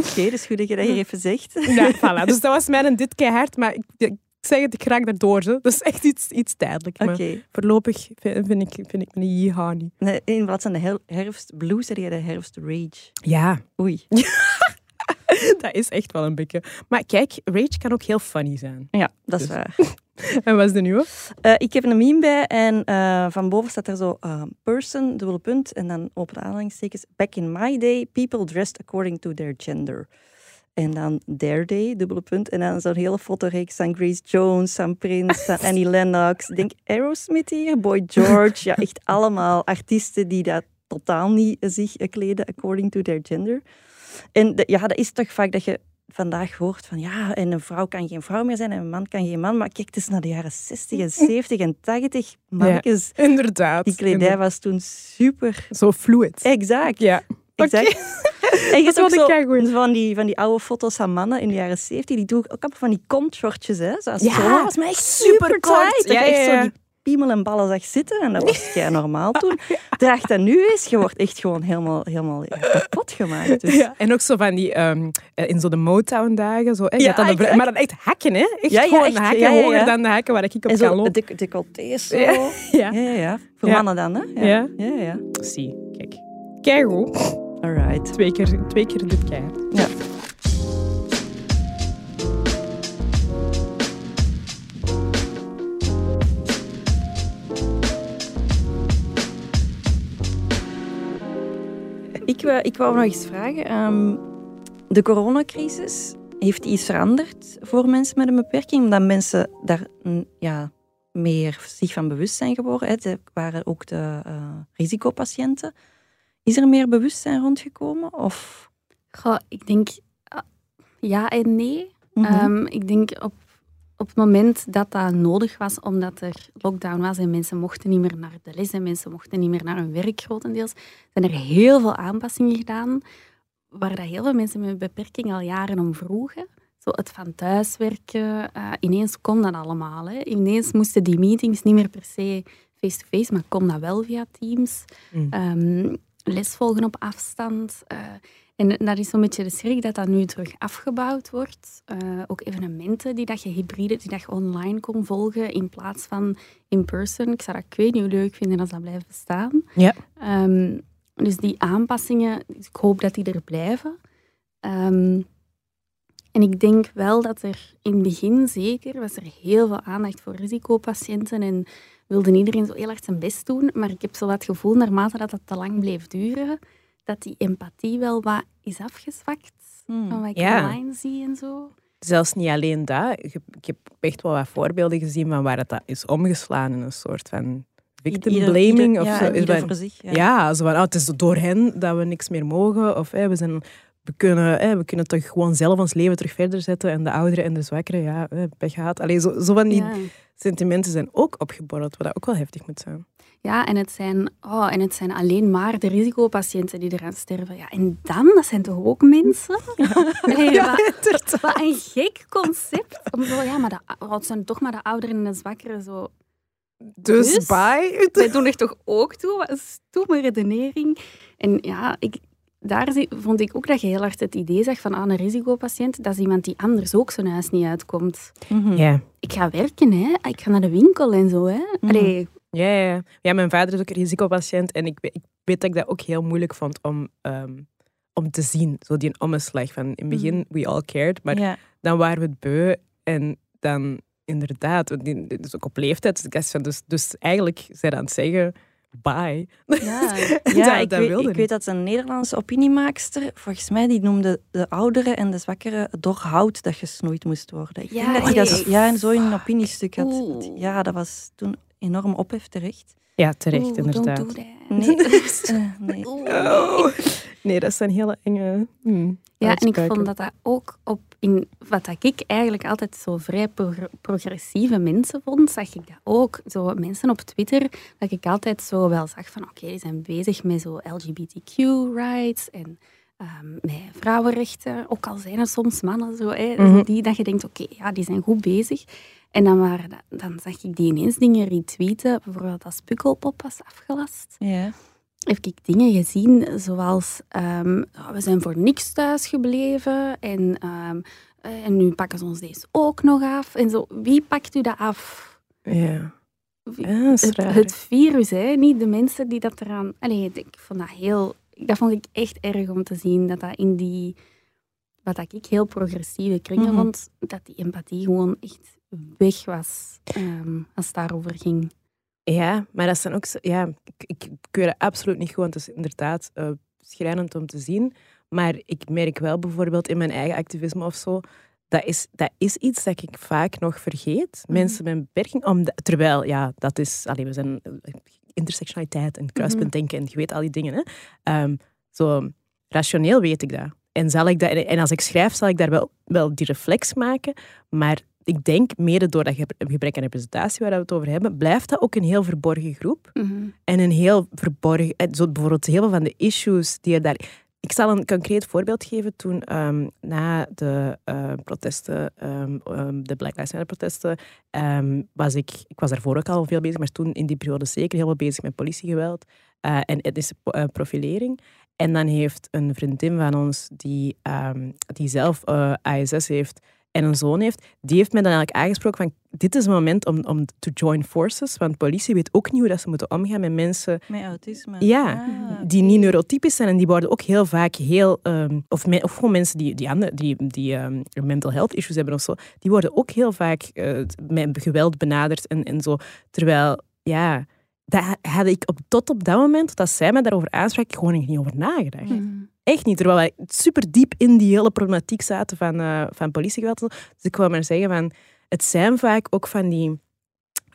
Oké, dus goed dat je dat hier even zegt. Ja, voilà. Dus dat was mijn dit keihard, maar ik, ik zeg het, ik raak daardoor. Zo. Dat is echt iets, iets tijdelijk. Oké. Maar voorlopig vind, vind ik, vind ik mijn yeehaw niet. Nee, In plaats van de her- herfst blues, heb je de herfst rage. Ja, Oei. dat is echt wel een beetje. Maar kijk, rage kan ook heel funny zijn. Ja, dat is Dus- waar. En wat is de nieuwe? Eh, ik heb een meme bij en eh, van boven staat er zo eh, person, dubbele punt, en dan open aanhalingstekens. Back in my day, people dressed according to their gender. En dan their day, dubbele punt. En dan zo'n hele fotoreeks van Grace Jones, van Prince, Annie Lennox. Ik denk Aerosmith hier, Boy George. Ja, echt allemaal artiesten die dat totaal niet zich eh, kleden according to their gender. En de- ja, dat is toch vaak dat je vandaag hoort van ja, en een vrouw kan geen vrouw meer zijn en een man kan geen man. Maar kijk, het is naar de jaren 60 en 70 en 80. Mannetjes, Inderdaad. die kledij was toen super Zo fluid. exact. Ja. Exact. En je Dat hebt ook zo van die, van die oude foto's van mannen in de jaren 70. Die doen ook allemaal van die kontshortjes. Hè? Zoals Ja, zo was, maar echt super. Dat Ja, je echt zo die piemel en ballen zag zitten. En dat was jij normaal toen. Draag dat nu eens. Je wordt echt gewoon helemaal, helemaal kapot gemaakt. Dus. Ja, en ook zo van die, ehm, eh, in zo de Motown-dagen. Zo, hè, Ja, dan de maar dan echt hakken, hè? Echt Ja, ja, gewoon echt, hakken ja, ja, hoger ja. dan de hakken waar ik op En kan zo lopen. decolletés zo. Ja. Ja, Ja. ja, ja. Voor Ja. mannen dan, hè? Ja. ja, ja. Zie, kijk. Keigoed. Alright. Twee keer, twee keer dit keihard. Ja. Ik, wou- ik wou nog eens vragen. ehm, de coronacrisis, heeft iets veranderd voor mensen met een beperking? Omdat mensen daar mm, ja, meer zich van bewust zijn geworden. Hè? Er waren ook de eh, risicopatiënten. Is er meer bewustzijn rondgekomen? Of... Goh, ik denk ah, ja en nee. Mhm. Ehm, ik denk op, op het moment dat dat nodig was, omdat er lockdown was en mensen mochten niet meer naar de les en mensen mochten niet meer naar hun werk grotendeels, zijn er heel veel aanpassingen gedaan waar dat heel veel mensen met een beperking al jaren om vroegen. Zo het van thuiswerken, eh, ineens kon dat allemaal. Hè. Ineens moesten die meetings niet meer per se face-to-face, maar kon dat wel via Teams. Mm. Ehm, les volgen op afstand. eh, en dat is zo'n beetje de schrik dat dat nu terug afgebouwd wordt. Eh, ook evenementen die dat je hybride, die dat je online kon volgen in plaats van in person. Ik zou dat ik weet niet hoe leuk vinden als dat blijft bestaan. Ja. Ehm, dus die aanpassingen, ik hoop dat die er blijven. Ehm, en ik denk wel dat er in het begin zeker was er heel veel aandacht voor risicopatiënten en wilde iedereen zo heel hard zijn best doen. Maar ik heb zo wat het gevoel, naarmate dat het te lang bleef duren, dat die empathie wel wat is afgezwakt. Hmm. Van wat ik Ja. online zie en zo. Zelfs niet alleen dat. Ik heb, echt wel wat voorbeelden gezien van waar het dat is omgeslaan in een soort van victim Ieder- blaming ieder- of ja, zo. Is van- zich. Ja. Ja, zo van, oh, het is door hen dat we niks meer mogen. Of hè, we, zijn, we, kunnen, hè, we kunnen toch gewoon zelf ons leven terug verder zetten. En de ouderen en de zwakkeren, ja, hè, pech gehad. Allee, zo, zo van die Ja. sentimenten zijn ook opgeborreld, wat ook wel heftig moet zijn. Ja, en het, zijn, oh, en het zijn alleen maar de risicopatiënten die eraan sterven. Ja, en dan, dat zijn toch ook mensen? Allee, wat, wat een gek concept. Om zo, ja, maar de, het zijn toch maar de ouderen en de zwakkeren. Zo. Dus, Dus? bye. Wij doen er toch ook toe? Wat een stomme redenering. En ja, ik, daar zie- vond ik ook dat je heel hard het idee zag van aan een risicopatiënt. Dat is iemand die anders ook zijn huis niet uitkomt. Mhm. Ja. Ik ga werken, hè. ik ga naar de winkel en zo. Hè. Allee, Ja, ja, ja. ja, mijn vader is ook een risicopatiënt en ik, ik weet dat ik dat ook heel moeilijk vond om, ehm, om te zien. Zo die omslag van in het begin, we all cared, maar dan waren we het beu en dan inderdaad, dit is ook op leeftijd, dus, dus, dus eigenlijk zijn aan het zeggen, bye. Ja, Dat- ja ik, dat weet, wilde ik niet. weet dat een Nederlandse opiniemaakster, volgens mij, die noemde de ouderen en de zwakkeren door hout dat gesnoeid moest worden. Ik Ja, denk dat hij dat echt? ja, en zo in een opiniestuk had. Oeh. Ja, dat was toen enorm ophef terecht. Ja, terecht, Oeh, inderdaad. Don't do that. Nee, eh, nee. Oh. Nee, dat zijn hele enge hmm, Ja, en ik vond dat dat ook op in wat ik eigenlijk altijd zo vrij pro- progressieve mensen vond, zag ik dat ook. Zo mensen op Twitter, dat ik altijd zo wel zag van oké, die zijn bezig met zo LGBTQ-rights en ehm, met vrouwenrechten, ook al zijn er soms mannen zo, hè, Mhm. die dat je denkt oké, ja, die zijn goed bezig. En dan, waren dat, dan zag ik die ineens dingen retweeten, bijvoorbeeld als Pukkelpop was afgelast Ja. Heb ik dingen gezien zoals ehm, oh, we zijn voor niks thuis gebleven en, ehm, eh, en nu pakken ze ons deze ook nog af. En zo, wie pakt u dat af? Ja. Dat het, virus, hè? niet de mensen die dat eraan... Allee, ik vond dat heel... Dat vond ik echt erg om te zien, dat dat in die... Wat ik heel progressieve kringen Mhm. vond, dat die empathie gewoon echt weg was ehm, als het daarover ging. Ja, maar dat zijn ook... zo- Ja, ik, ik keur het absoluut niet goed, want het is inderdaad eh, schrijnend om te zien. Maar ik merk wel bijvoorbeeld in mijn eigen activisme of zo, dat is, dat is iets dat ik vaak nog vergeet. Mhm. Mensen met een beperking, omdat, terwijl, ja, dat is... Allee, we zijn eh, intersectionaliteit en kruispuntdenken en je weet al die dingen. Hè. Ehm, zo rationeel weet ik dat. En, zal ik dat. en als ik schrijf, zal ik daar wel, wel die reflex maken. Maar ik denk, mede door dat ge- gebrek aan representatie waar we het over hebben, blijft dat ook een heel verborgen groep. En een heel verborgen... eh, Zo bijvoorbeeld heel veel van de issues die er daar... Ik zal een concreet voorbeeld geven. Toen ehm, na de eh, protesten, ehm, ehm, de Black Lives Matter protesten, was ik... Ik was daarvoor ook al veel bezig, maar toen in die periode zeker heel veel bezig met politiegeweld eh, en etnische profilering. En dan heeft een vriendin van ons, die, die zelf eh, ASS heeft en een zoon heeft, die heeft mij dan eigenlijk aangesproken van dit is een moment om, om to join forces, want politie weet ook niet hoe dat ze moeten omgaan met mensen Met autisme. Ja, Ah, die niet neurotypisch zijn en die worden ook heel vaak heel, ehm, of, me- of gewoon mensen die, die, andere, die, die ehm, mental health issues hebben of zo, die worden ook heel vaak eh, met geweld benaderd en, en zo. Terwijl, ja, daar had ik op, tot op dat moment, dat zij mij daarover aansprak, gewoon niet over nagedacht. Mhm. Echt niet, terwijl wij super diep in die hele problematiek zaten van, eh, van politiegeweld. Dus ik wil maar zeggen, van, het zijn vaak ook van die...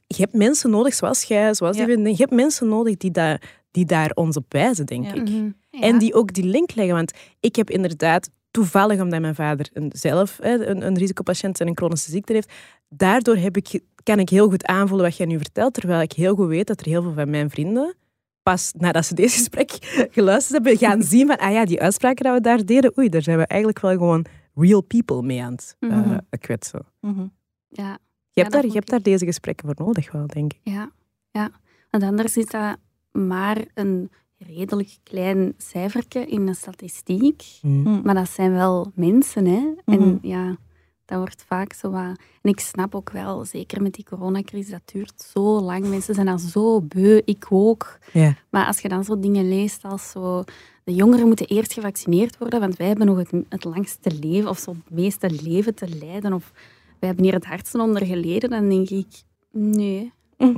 Je hebt mensen nodig, zoals jij, zoals die Ja. vriendin, je hebt mensen nodig die, daar die daar ons op wijzen, denk Ja. ik. Mhm. En Ja. die ook die link leggen. Want ik heb inderdaad, toevallig omdat mijn vader een, zelf een, een risicopatiënt en een chronische ziekte heeft, daardoor heb ik, kan ik heel goed aanvoelen wat jij nu vertelt. Terwijl ik heel goed weet dat er heel veel van mijn vrienden, pas nadat ze deze gesprek geluisterd hebben, gaan zien van, ah ja, die uitspraken dat we daar deden, oei, daar zijn we eigenlijk wel gewoon real people mee aan het eh, Mhm. kwetsen. mhm. Ja. Je hebt, daar, je hebt daar deze gesprekken voor nodig wel, denk ik. Ja, ja. Want anders is dat maar een redelijk klein cijfertje in een statistiek. Hm. Maar dat zijn wel mensen, hè. En ja, dat wordt vaak zo wat... En ik snap ook wel, zeker met die coronacrisis, dat duurt zo lang. Mensen zijn al zo beu, ik ook. Ja. Maar als je dan zo dingen leest als zo... De jongeren moeten eerst gevaccineerd worden, want wij hebben nog het, het langste leven, of zo het meeste leven te lijden, of wij hebben hier het hardste onder geleden, dan denk ik, nee.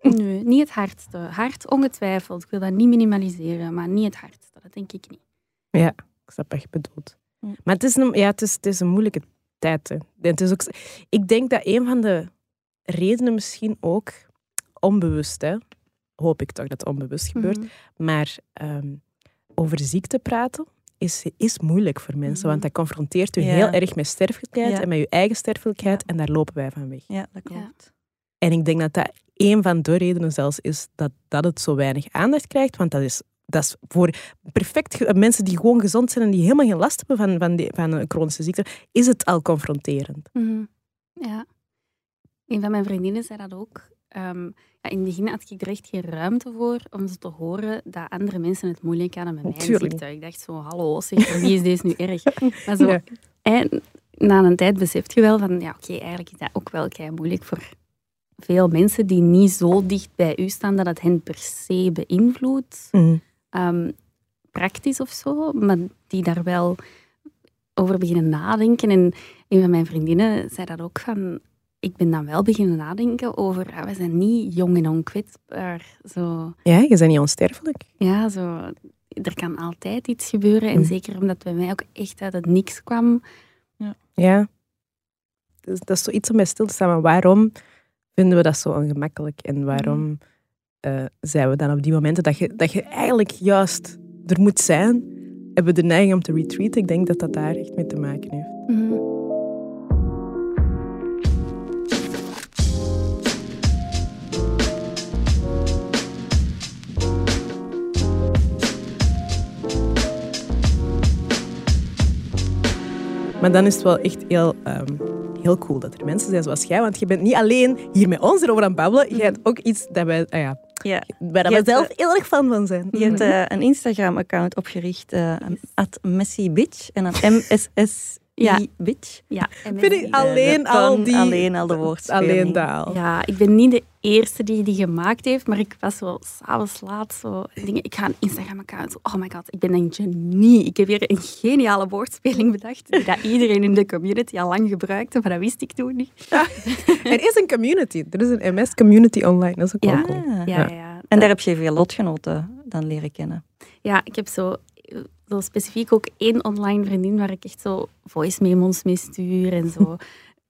Nee, niet het hardste. Hard ongetwijfeld. Ik wil dat niet minimaliseren, maar niet het hardste. Dat denk ik niet. Ja, ik snap bedoelt. Hm. Maar het is, een, ja, het, is, het is een moeilijke tijd. Het is ook, ik denk dat een van de redenen misschien ook, onbewust, hè, hoop ik toch dat het onbewust gebeurt, Mhm. maar ehm, over ziekte praten is, is moeilijk voor mensen, Mhm. want dat confronteert u Ja. heel erg met sterfelijkheid Ja. en met uw eigen sterfelijkheid en daar lopen wij van weg. Ja, dat klopt. En ik denk dat dat een van de redenen zelfs is dat, dat het zo weinig aandacht krijgt. Want dat is, dat is voor perfect mensen die gewoon gezond zijn en die helemaal geen last hebben van, van, die, van een chronische ziekte, is het al confronterend. Mhm. Ja. Een van mijn vriendinnen zei dat ook. Ehm, ja, in het begin had ik er echt geen ruimte voor om ze te horen dat andere mensen het moeilijk hadden met mijn Tuurlijk. ziekte. Ik dacht zo, hallo, zeg, voor wie is deze nu erg? Maar zo, Ja. en na een tijd beseft je wel van, ja, oké, eigenlijk is dat ook wel kei moeilijk voor veel mensen die niet zo dicht bij u staan dat het hen per se beïnvloedt. Ehm, praktisch of zo, maar die daar wel over beginnen nadenken. En een van mijn vriendinnen zei dat ook van... ik ben dan wel beginnen nadenken over, ah, we zijn niet jong en onkwetsbaar. Zo, Ja, je bent niet onsterfelijk. ja, zo, er kan altijd iets gebeuren. En Mm. zeker omdat bij mij ook echt uit het niks kwam. Ja. Dus dat is zoiets om bij stil te staan. Maar waarom vinden we dat zo ongemakkelijk? En waarom eh, zijn we dan op die momenten dat je, dat je eigenlijk juist er moet zijn, hebben we de neiging om te retreaten? Ik denk dat dat daar echt mee te maken heeft. Mhm. Maar dan is het wel echt heel, ehm, heel cool dat er mensen zijn zoals jij. Want je bent niet alleen hier met ons erover aan het babbelen. Je hebt ook iets dat wij, ah ja, Ja. waar we zelf heel erg fan van zijn. Je hebt eh, een Instagram-account opgericht, eh at MessyBitch. En dan MSS Ja. Bitch. Ja, en Vind ik alleen de al die... Alleen al de woordspeling. Alleen daal. Ja, ik ben niet de eerste die die gemaakt heeft, maar ik was zo s'avonds laat zo dingen. Ik ga een Instagram-account. Oh my god, ik ben een genie. Ik heb hier een geniale woordspeling bedacht die dat iedereen in de community al lang gebruikte, maar dat wist ik toen niet. Er is een community. Er is een MS-community online. Dat is ook Ja. wel cool. Ja, ja. ja. En daar heb je veel lotgenoten dan leren kennen. Ja, ik heb zo, zo specifiek ook één online vriendin waar ik echt zo voice memos mee stuur en zo.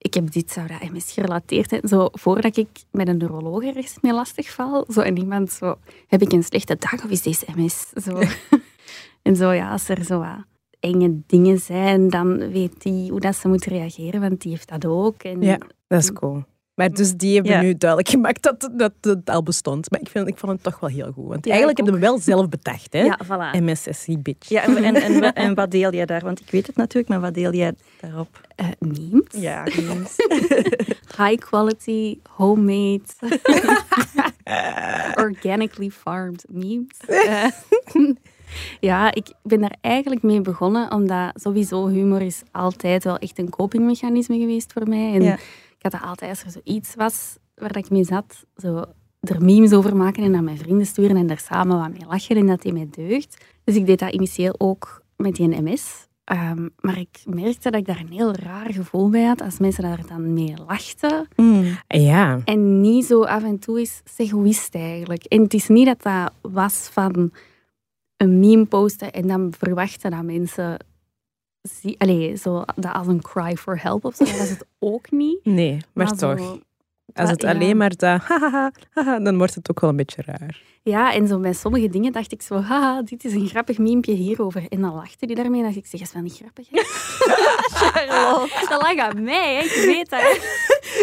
Ik heb dit, zou dat MS gerelateerd zijn? Zo, voordat ik met een neuroloog ergens mee lastig val, zo, en iemand zo, heb ik een slechte dag of is deze MS? Zo. en zo, ja, als er zo wat enge dingen zijn, dan weet die hoe dat ze moet reageren, want die heeft dat ook. En, Ja. Dat is cool. Maar dus die hebben Ja. nu duidelijk gemaakt dat, dat het al bestond. Maar ik, vind, ik vond het toch wel heel goed. Want Ja, eigenlijk hebben we hem wel zelf bedacht. Hè? Ja, voilà. MSSC bitch. Ja, en, en, en, wa- en wat deel jij daar? Want ik weet het natuurlijk, maar wat deel jij daarop? Eh, memes. Ja, High quality, homemade, organically farmed memes. Eh, ja, ik ben daar eigenlijk mee begonnen, omdat sowieso humor is altijd wel echt een copingmechanisme geweest voor mij. En Ja. Ik had dat altijd, als er zoiets was waar ik mee zat, zo er memes over maken en aan mijn vrienden sturen en daar samen wat mee lachen en dat die mij deugt. Dus ik deed dat initieel ook met die MS. Ehm, maar ik merkte dat ik daar een heel raar gevoel bij had als mensen daar dan mee lachten. Mm. Ja. En niet zo af en toe is egoïst eigenlijk. En het is niet dat dat was van een meme posten en dan verwachten dat mensen zie, allee, zo, dat als een cry for help of zo. Was het ook niet. Nee, maar, toch. Als het ja. alleen maar dat haha, dan wordt het ook wel een beetje raar. Ja, en zo bij sommige dingen dacht ik zo, haha, dit is een grappig meme hierover. En dan lachte die daarmee en dacht ik, zeg, is wel niet grappig. Hè? Charlotte. Dat lag aan mij, hè? ik weet dat.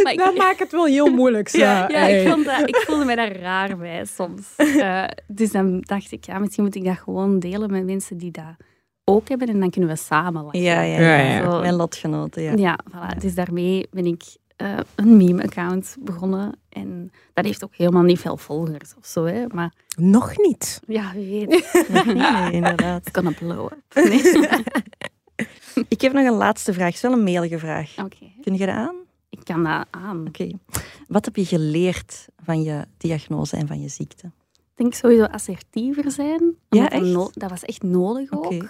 Maar ik- Dat maakt het wel heel moeilijk. zo. Ja, ik, vond dat, ik voelde me daar raar bij soms. Eh, dus dan dacht ik, ja, misschien moet ik dat gewoon delen met mensen die dat ook hebben en dan kunnen we samen lachen. Ja, ja, Ja, ja. ja. Zo. Mijn lotgenoten, ja. Ja, voilà. Dus daarmee ben ik eh, een meme-account begonnen. En dat heeft ook helemaal niet veel volgers of zo, hè. Maar Nog niet. ja, wie weet. Nee, inderdaad. It's gonna blow up. Nee. Ik heb nog een laatste vraag. Het is wel een mailige vraag. Oké, Kun je dat aan? ik kan dat aan. Oké. Wat heb je geleerd van je diagnose en van je ziekte? Ik denk sowieso assertiever zijn. Ja, echt? no- dat was echt nodig ook. Oké.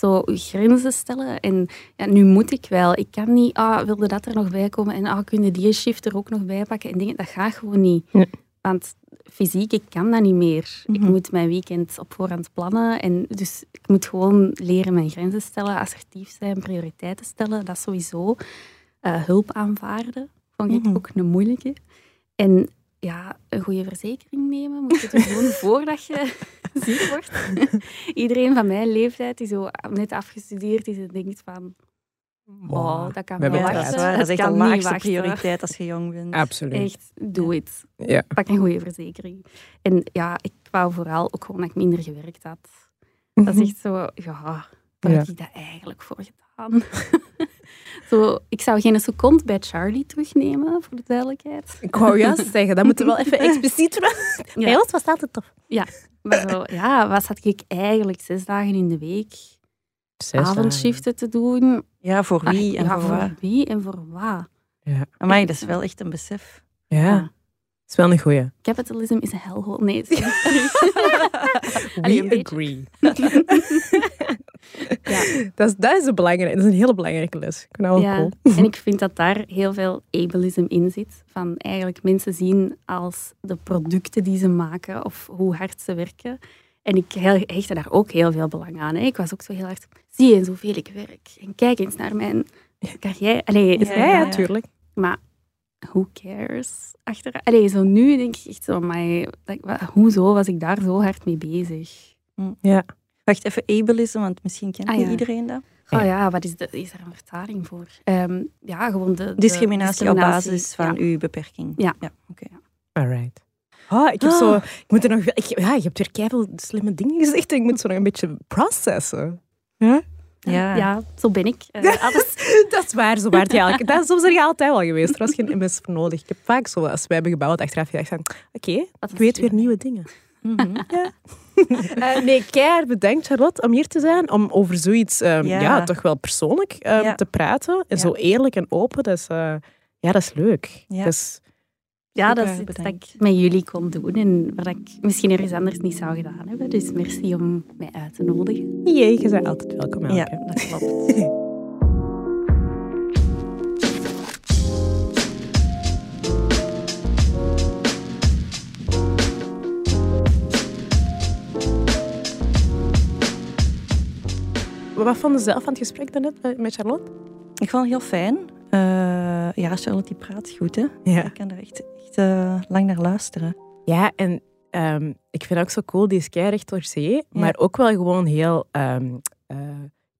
Zo grenzen stellen. En ja, nu moet ik wel. Ik kan niet, ah, wilde dat er nog bij komen en ah, kun je die shift er ook nog bij pakken. En dingen, dat gaat gewoon niet. Nee. Want fysiek, ik kan dat niet meer. Ik Mhm. moet mijn weekend op voorhand plannen. En dus ik moet gewoon leren mijn grenzen stellen, assertief zijn, prioriteiten stellen. Dat sowieso. Eh, hulp aanvaarden, vond ik Mhm. ook een moeilijke. En ja, een goede verzekering nemen moet je doen voordat je ziek wordt. Iedereen van mijn leeftijd die zo net afgestudeerd is en denkt van... Wow, dat kan We wel Ja, dat is. Dat echt de niet laagste prioriteit als je jong bent. Absoluut. Echt, doe het. Ja. Pak een goede verzekering. En ja, ik wou vooral ook gewoon dat ik minder gewerkt had. Dat is echt zo, ja, waar Ja. heb ik dat eigenlijk voor gedaan? zo, ik zou geen seconde bij Charlie terugnemen, voor de duidelijkheid. Ik wou juist zeggen, dat moeten we wel even expliciet doen. Bij Ja. ons was het altijd tof. Maar zo, ja, wat zat ik eigenlijk zes dagen in de week avondshiften te doen? Ja, voor wie en Ah, ja, voor wat? wie en voor wat? Amai, dat is wel echt een besef. Ja, Ja. dat is wel een goeie. Capitalism is een hellhole. Nee, sorry. Allee, We beetje. agree. Ja. Dat is, dat is, een belangrijke, dat is een hele belangrijke les. Ik Ja, cool. en ik vind dat daar heel veel ableism in zit. Van eigenlijk mensen zien als de producten die ze maken of hoe hard ze werken. En ik hechtte daar ook heel veel belang aan. Hè. Ik was ook zo heel hard, zie eens hoeveel ik werk. En kijk eens naar mijn carrière. Allee, Ja, Ja, ja, tuurlijk. Maar who cares? Achteraf. Allee, zo nu denk ik echt zo, maar hoezo was ik daar zo hard mee bezig? Ja. Wacht even, ableism, want misschien kent Ah, niet ja. iedereen dat. Oh ja, wat is, de, is daar een vertaling voor? Ehm, ja, gewoon de, de Discriminatie, op basis van Ja. uw beperking. Ja. oké. Alright. Ah, ik heb zo... Ik moet er nog... Ik, ja, je hebt weer keiveel slimme dingen gezegd. en Ik moet zo nog een beetje processen. Ja? Ja. ja, zo ben ik. Eh, alles, Dat is waar, zo waar het eigenlijk. Dat is soms er altijd wel geweest. Er was geen MS voor nodig. Ik heb vaak zo, als wij hebben gebouwd, achteraf gedacht van... Oké, ik weet weer nieuwe dingen. Mhm. Eh, nee, keihard bedankt Charlotte om hier te zijn. Om over zoiets ehm, ja. Ja. toch wel persoonlijk ehm, Ja. te praten. En zo eerlijk en open. Dat is, eh, ja, dat is leuk. Ja. Dat is, Ja, dat is dat ik met jullie kon doen en wat ik misschien ergens anders niet zou gedaan hebben. Dus merci om mij uit te nodigen. jee, je bent altijd welkom. Elke. Ja, dat klopt. Wat vonden ze zelf van het gesprek daarnet met- met Charlotte? Ik vond het heel fijn. Eh, ja, Charlotte die praat goed, hè. Ja. Ik kan er echt, echt eh, lang naar luisteren. Ja, en ehm, ik vind ook zo cool, die is keihard door zee, maar ook wel gewoon heel ehm, eh,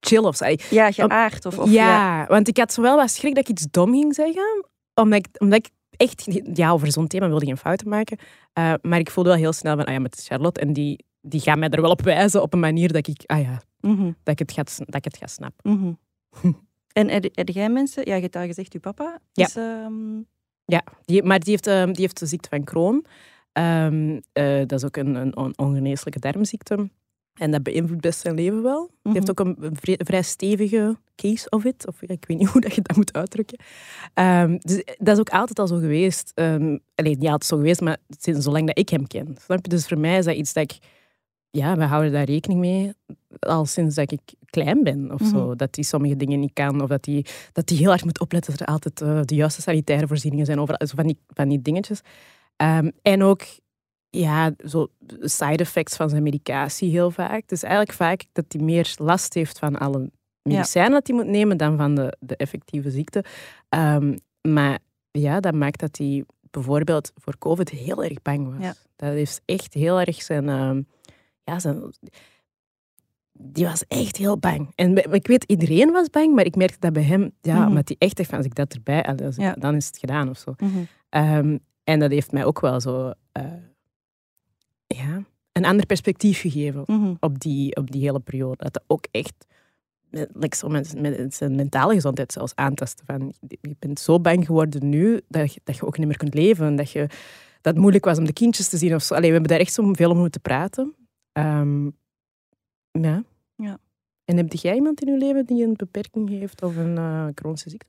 chill of zo. Ja, geaard. Of, of, ja, want ik had zo wel wat schrik dat ik iets dom ging zeggen, omdat ik, omdat ik echt, ja, over zo'n thema wilde geen fouten maken, Eh, maar ik voelde wel heel snel van, ah ja, met Charlotte, en die, die gaat mij er wel op wijzen op een manier dat ik, ah ja, Mhm, dat ik het ga, dat ik het ga snappen. mhm. En heb, jij mensen... Ja, je hebt al gezegd, uw papa Ja. is... ehm, Ja, die, maar die heeft, ehm, die heeft de ziekte van Crohn. Ehm, eh, dat is ook een, een on- ongeneeslijke darmziekte. En dat beïnvloedt best zijn leven wel. Die mhm. heeft ook een vrij, vrij stevige case of it. Of ja, ik weet niet hoe dat je dat moet uitdrukken. Dus dat is ook altijd al zo geweest. Ehm alleen niet altijd zo geweest, maar sinds zolang dat ik hem ken. Snap je? Dus voor mij is dat iets dat ik... Ja, we houden daar rekening mee al sinds dat ik klein ben of zo. Mhm. Dat hij sommige dingen niet kan. Of dat hij dat hij heel hard moet opletten dat er altijd eh, de juiste sanitaire voorzieningen zijn. Over, zo van, die, van die dingetjes. Ehm, en ook ja, zo side effects van zijn medicatie heel vaak. Dus eigenlijk vaak dat hij meer last heeft van alle medicijnen dat hij moet nemen dan van de, de effectieve ziekte. Ehm, maar ja, dat maakt dat hij bijvoorbeeld voor COVID heel erg bang was. Ja. Dat heeft echt heel erg zijn... ehm, ja, die was echt heel bang. En ik weet, iedereen was bang, maar ik merkte dat bij hem, ja, Mhm. omdat hij echt dacht van, als ik dat erbij, had, Ja. dan is het gedaan of zo. mhm. Ehm, en dat heeft mij ook wel zo, eh, ja, een ander perspectief gegeven Mhm. op die, op die hele periode. Dat dat ook echt met, like zo met, met zijn mentale gezondheid zelfs aantasten. Van, je bent zo bang geworden nu dat je, dat je ook niet meer kunt leven. Dat, je, dat het moeilijk was om de kindjes te zien. Of zo. Allee, we hebben daar echt zo veel om moeten praten. Ehm, ja. Ja. En heb jij iemand in je leven die een beperking heeft of een eh chronische ziekte?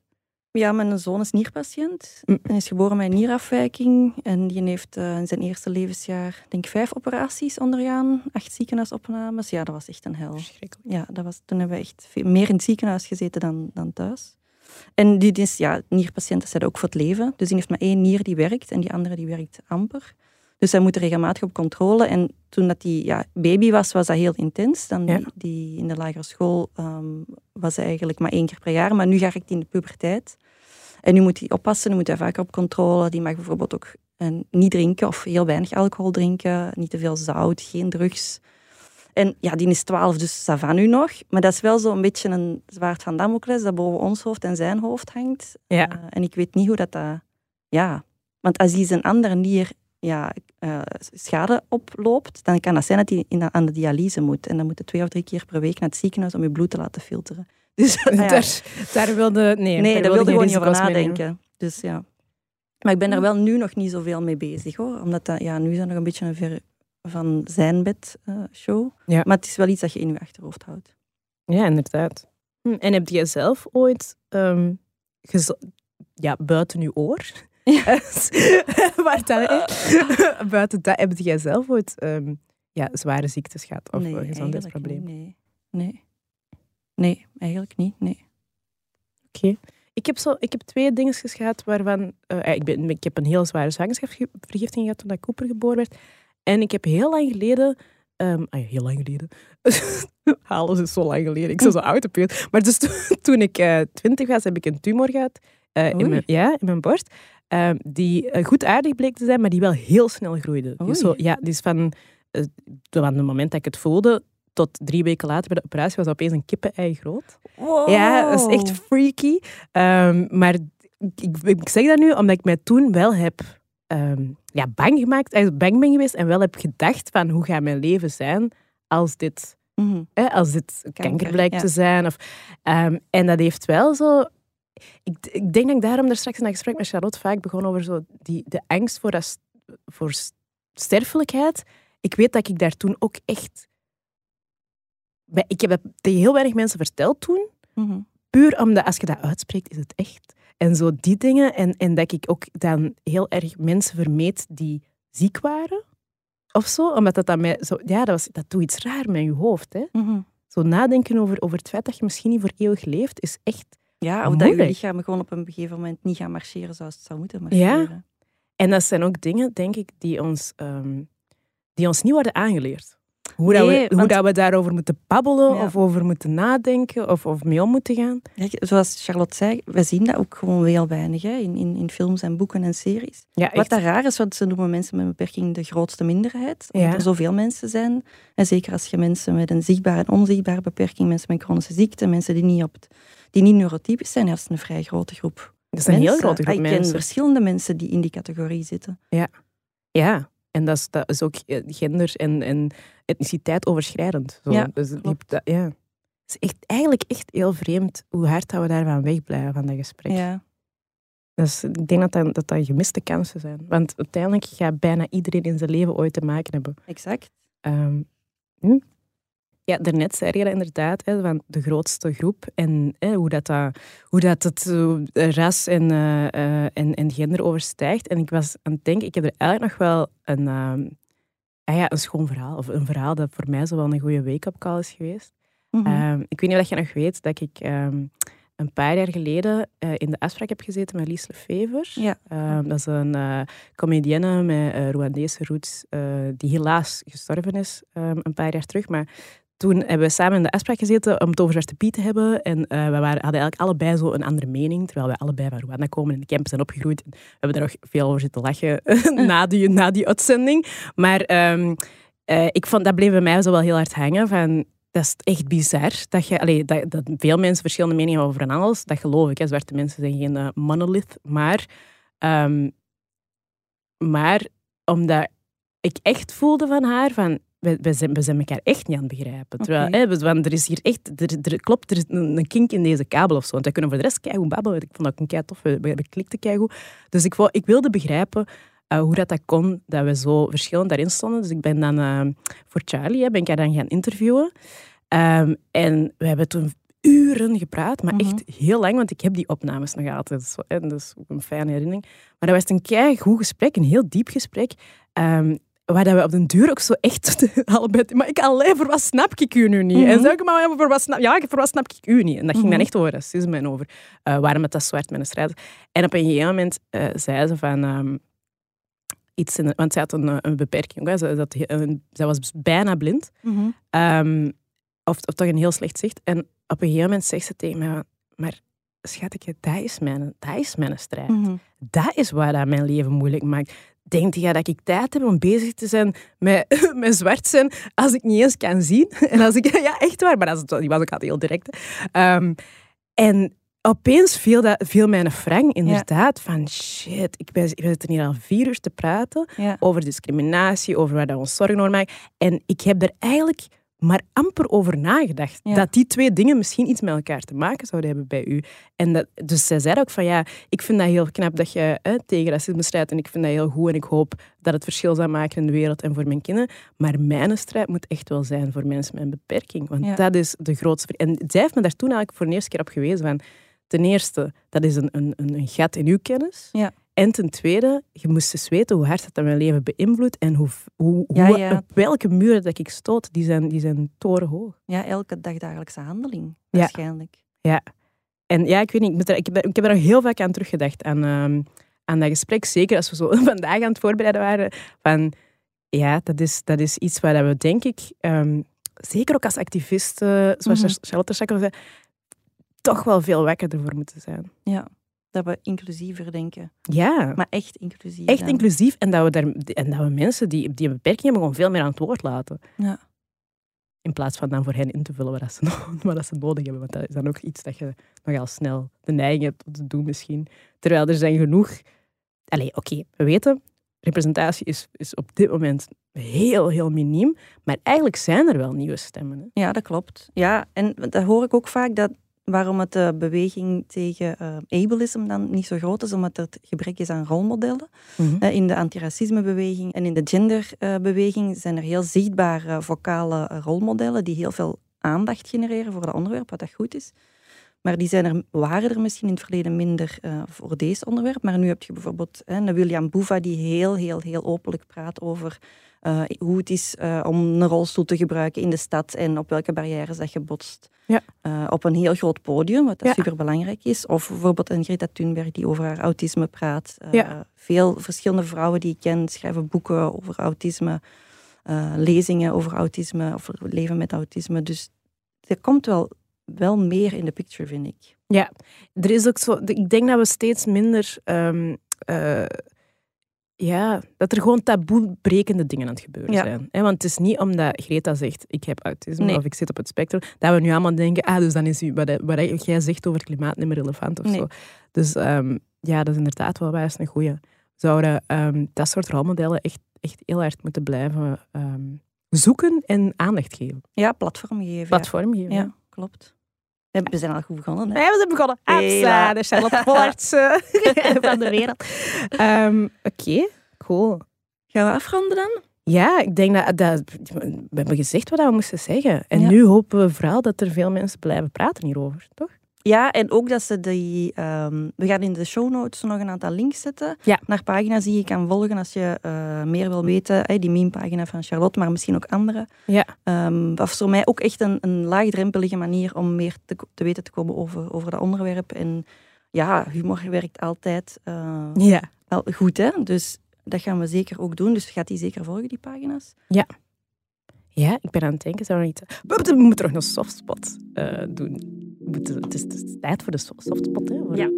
Ja, mijn zoon is nierpatiënt. Mm. Hij is geboren met een nierafwijking. En die heeft eh, in zijn eerste levensjaar, denk ik, vijf operaties ondergaan. Acht ziekenhuisopnames. Ja, dat was echt een hel. Ja, dat was, toen hebben we echt veel, meer in het ziekenhuis gezeten dan, dan thuis. En die is, ja, nierpatiënten zijn ook voor het leven. Dus die heeft maar één nier die werkt en die andere die werkt amper. Dus hij moet regelmatig op controle. En toen dat die ja, baby was, was dat heel intens. Dan Ja. die, die in de lagere school ehm, was hij eigenlijk maar één keer per jaar. Maar nu ga ik in de puberteit. En nu moet hij oppassen, nu moet hij vaker op controle. Die mag bijvoorbeeld ook eh, niet drinken of heel weinig alcohol drinken. Niet te veel zout, geen drugs. En ja, die is 12, dus dat van nu nog. Maar dat is wel zo'n beetje een zwaard van Damocles dat boven ons hoofd en zijn hoofd hangt. Ja. Eh, en ik weet niet hoe dat... dat ja, want als hij zijn andere nier ja, eh, schade oploopt, dan kan dat zijn dat hij in, aan de dialyse moet. En dan moet hij twee of drie keer per week naar het ziekenhuis om je bloed te laten filteren. Dus ah ja, Daar, daar wilde... Nee, nee, daar wilde je ik gewoon niet over nadenken. Dus ja. Maar ik ben er wel nu nog niet zoveel mee bezig hoor. Omdat dat, ja, nu is dat nog een beetje een ver van zijn bed eh, show. Ja. Maar het is wel iets dat je in je achterhoofd houdt. Ja, inderdaad. Hm, En heb jij zelf ooit, ehm, ja, buiten je oor, waar dat, buiten dat, heb jij zelf ooit ehm, ja, zware ziektes gehad of nee, gezondheidsproblemen? Nee. nee. Nee, eigenlijk niet. Nee. Oké. Ik heb, zo, ik heb twee dingen gehad waarvan... eh, ik, ben, ik heb een heel zware zwangerschapsvergiftiging gehad toen ik Cooper geboren werd. En ik heb heel lang geleden... ehm, ah ja, heel lang geleden. Alles is zo lang geleden. Ik zou zo oud op je. Maar dus toen, toen ik eh, twintig was, heb ik een tumor gehad. eh, in, mijn, ja, in mijn borst. Ehm, die eh, goed aardig bleek te zijn, maar die wel heel snel groeide. Zo, Oei. ja, is van, eh, van het moment dat ik het voelde tot drie weken later bij de operatie was opeens een kippen-ei groot. Ja, dat is echt freaky. Ehm, maar ik, ik zeg dat nu omdat ik mij toen wel heb ehm, ja, bang gemaakt, eigenlijk bang ben geweest en wel heb gedacht van hoe gaat mijn leven zijn als dit, Mhm. hè, als dit kanker, blijkt ja. te zijn. Of, en dat heeft wel zo... Ik, ik denk dat ik daarom daar straks in dat gesprek met Charlotte vaak begon over zo die, de angst voor, dat, voor sterfelijkheid. Ik weet dat ik daar toen ook echt... Ik heb dat tegen heel weinig mensen verteld toen. Mhm. Puur omdat als je dat uitspreekt, is het echt. En zo die dingen. En, en dat ik ook dan heel erg mensen vermeed die ziek waren. Of zo. Omdat dat dan mij zo... Ja, dat, was, dat doet iets raar met je hoofd. Hè. Mhm. Zo nadenken over, over het feit dat je misschien niet voor eeuwig leeft, is echt... Ja, of dat je lichaam gewoon op een gegeven moment niet gaat marcheren zoals het zou moeten marcheren. En dat zijn ook dingen, denk ik, die ons, ehm, die ons niet worden aangeleerd. Hoe, dat, we, hoe want- dat we daarover moeten babbelen, Ja. of over moeten nadenken, of, of mee om moeten gaan. Ja, zoals Charlotte zei, we zien dat ook gewoon heel weinig hè, in, in, in films en boeken en series. Ja, Wat daar raar is, want ze noemen mensen met een beperking de grootste minderheid. Omdat Ja. er zoveel mensen zijn. En zeker als je mensen met een zichtbare en onzichtbare beperking, mensen met chronische ziekte, mensen die niet, op het, die niet neurotypisch zijn, ja, dat is een vrij grote groep Dat is een heel mensen. grote groep Ah, Ik ken mensen. verschillende mensen die in die categorie zitten. Ja, en dat is, dat is ook eh, gender- en, en etniciteit overschrijdend. Zo. Ja, dus dat, ja. Het is echt, eigenlijk echt heel vreemd hoe hard dat we daarvan wegblijven van dat gesprek. Ja. Dus ik denk dat dat, dat dat gemiste kansen zijn. Want uiteindelijk gaat bijna iedereen in zijn leven ooit te maken hebben. Exact. Ehm, hm? Ja, daarnet zei je dat inderdaad, hè, van de grootste groep en hè, hoe, dat, dat, hoe dat het eh, ras en, eh, eh, en, en gender overstijgt. En ik was aan het denken, ik heb er eigenlijk nog wel een, ah ja, een schoon verhaal, of een verhaal dat voor mij zo wel een goede wake-up call is geweest. Mhm. Ehm, ik weet niet of je nog weet dat ik ehm, een paar jaar geleden in de afspraak heb gezeten met Lies Lefever. ja. Ehm, dat is een eh comedienne met Rwandese roots, die helaas gestorven is een paar jaar terug. Maar toen hebben we samen in de afspraak gezeten om het over Zwarte Piet te hebben. En eh, we waren, hadden eigenlijk allebei zo een andere mening, terwijl we allebei van Rwanda komen en de camp zijn opgegroeid. We hebben daar nog veel over zitten lachen na, die, na die uitzending. Maar ehm, eh, ik vond, dat bleef bij mij zo wel heel hard hangen van... Dat is echt bizar. Dat, je, allee, dat, dat veel mensen verschillende meningen hebben over van alles. Dat geloof ik. Hè. Zwarte mensen zijn geen eh, monolith. Maar, ehm, maar omdat ik echt voelde van haar van... We, we, zijn, we zijn elkaar echt niet aan het begrijpen. Terwijl, hè, want er is hier echt... Er, er, klopt, er is een, een kink in deze kabel of zo. Want wij kunnen voor de rest keigoed babbelen. Ik vond dat ook een kei tof. We, we klikten keigoed. Dus ik, wou, ik wilde begrijpen eh, hoe dat, dat kon, dat we zo verschillend daarin stonden. Dus ik ben dan eh, voor Charlie, hè, ben ik haar dan gaan interviewen. Ehm, en we hebben toen uren gepraat, maar Mhm. echt heel lang, want ik heb die opnames nog altijd. Dat is ook een fijne herinnering. Maar dat was een kei goed gesprek, een heel diep gesprek. ehm, waar dat we op den duur ook zo echt allebei... Maar ik alleen, voor wat snap ik u nu niet? En Mhm. zei ik, maar voor wat snap, ja, voor wat snap ik u niet? En dat ging dan Mhm. echt over racisme en over eh, waarom het dat zwart met een strijd. En op een gegeven moment eh, zei ze van... ehm, iets in, want zij had een, eh, een beperking. Hè. Ze, dat, een, zij was bijna blind. Ehm, of, of toch een heel slecht zicht. En op een gegeven moment zegt ze tegen mij... Maar schatje, dat is mijn, dat is mijn strijd. Mhm. Dat is wat dat mijn leven moeilijk maakt. Denkt jij dat ik tijd heb om bezig te zijn met, met zwart zijn als ik niet eens kan zien? En als ik, ja, echt waar. Maar die was ook altijd heel direct. Ehm, en opeens viel, dat, viel mijn frank inderdaad van shit, ik ben, we zitten hier al vier uur te praten Ja. over discriminatie, over waar dat ons zorgen over maken. En ik heb er eigenlijk maar amper over nagedacht. Ja. Dat die twee dingen misschien iets met elkaar te maken zouden hebben bij u. En dat, dus zij zei ook van ja, ik vind dat heel knap dat je hè, tegen racisme strijdt. En ik vind dat heel goed. En ik hoop dat het verschil zal maken in de wereld en voor mijn kinderen. Maar mijn strijd moet echt wel zijn voor mensen met een beperking. Want Ja. dat is de grootste... En zij heeft me daar toen eigenlijk voor de eerste keer op gewezen van... Ten eerste, dat is een, een, een een gat in uw kennis. Ja. En ten tweede, je moest eens weten hoe hard dat mijn leven beïnvloedt en hoe, hoe, Ja, hoe- ja. op welke muren dat ik stoot, die zijn, die zijn torenhoog. Ja, elke dagdagelijkse handeling, Ja. waarschijnlijk. En ja, ik weet niet, ik, er- ik, heb, ik heb er nog heel vaak aan teruggedacht, aan, ehm, aan dat gesprek. Zeker als we zo vandaag aan het voorbereiden waren. Van, ja, dat is, dat is iets waar we, denk ik, ehm, zeker ook als activisten, zoals. Charlotte Schakel zei, toch wel veel wakkerder voor moeten zijn. Ja, dat we inclusiever denken. Ja, Maar echt inclusief. echt dan. inclusief. En dat we, daar, en dat we mensen die, die een beperking hebben, gewoon veel meer aan het woord laten. Ja. In plaats van dan voor hen in te vullen wat, ze, no- wat dat ze nodig hebben. Want dat is dan ook iets dat je nogal snel de neiging hebt om te doen misschien. Terwijl er zijn genoeg... Allee, oké, we weten, representatie is, is op dit moment heel, heel miniem. Maar eigenlijk zijn er wel nieuwe stemmen. Hè? Ja, dat klopt. Ja, en dat hoor ik ook vaak, dat waarom het de beweging tegen eh, ableism dan niet zo groot is, omdat er het gebrek is aan rolmodellen. Eh, In de antiracismebeweging en in de genderbeweging zijn er heel zichtbare vocale eh, rolmodellen die heel veel aandacht genereren voor dat onderwerp, wat dat goed is. Maar die zijn er, waren er misschien in het verleden minder eh, voor deze onderwerp. Maar nu heb je bijvoorbeeld een William Boeva die heel, heel, heel openlijk praat over eh, hoe het is eh, om een rolstoel te gebruiken in de stad en op welke barrières dat je botst. Ja. Op een heel groot podium, wat dat Ja. superbelangrijk is. Of bijvoorbeeld een Greta Thunberg die over haar autisme praat. Ja. Veel verschillende vrouwen die ik ken schrijven boeken over autisme, lezingen over autisme, of leven met autisme. Dus er komt wel, wel meer in de picture, vind ik. Er is ook zo... Ik denk dat we steeds minder... ehm, eh, ja, dat er gewoon taboebrekende dingen aan het gebeuren Ja. zijn. Hè? Want het is niet omdat Greta zegt, ik heb autisme Nee. of ik zit op het spectrum, dat we nu allemaal denken, ah, dus dan is u- wat, wat jij zegt over klimaat niet meer relevant of Nee. zo. Dus ehm, ja, dat is inderdaad wel wijs een goeie. Zouden ehm, dat soort rolmodellen echt, echt heel hard moeten blijven zoeken en aandacht geven. Ja, platform geven. Platform geven. Ja, ja klopt. We zijn al goed begonnen. Hè? Nee, we zijn begonnen. Hela, de Charlotte eh, van de wereld. Ehm, Oké, cool. Gaan we afronden dan? Ja, ik denk dat, dat... We hebben gezegd wat we moesten zeggen. En Ja. nu hopen we vooral dat er veel mensen blijven praten hierover, toch? Ja, en ook dat ze die... ehm, we gaan in de show notes nog een aantal links zetten Ja. naar pagina's die je kan volgen als je eh, meer wil weten. Die meme-pagina van Charlotte, maar misschien ook andere. Ja. Dat is voor mij ook echt een, een laagdrempelige manier om meer te, te weten te komen over, over dat onderwerp. En ja, humor werkt altijd eh, Ja. wel goed, hè? Dus dat gaan we zeker ook doen. Dus gaat die zeker volgen, die pagina's. Ja, ik ben aan het denken, zou er niet... We moeten, we nog een softspot eh, doen. Het, is, het is tijd voor de so- softspot, hè? Voor- Ja.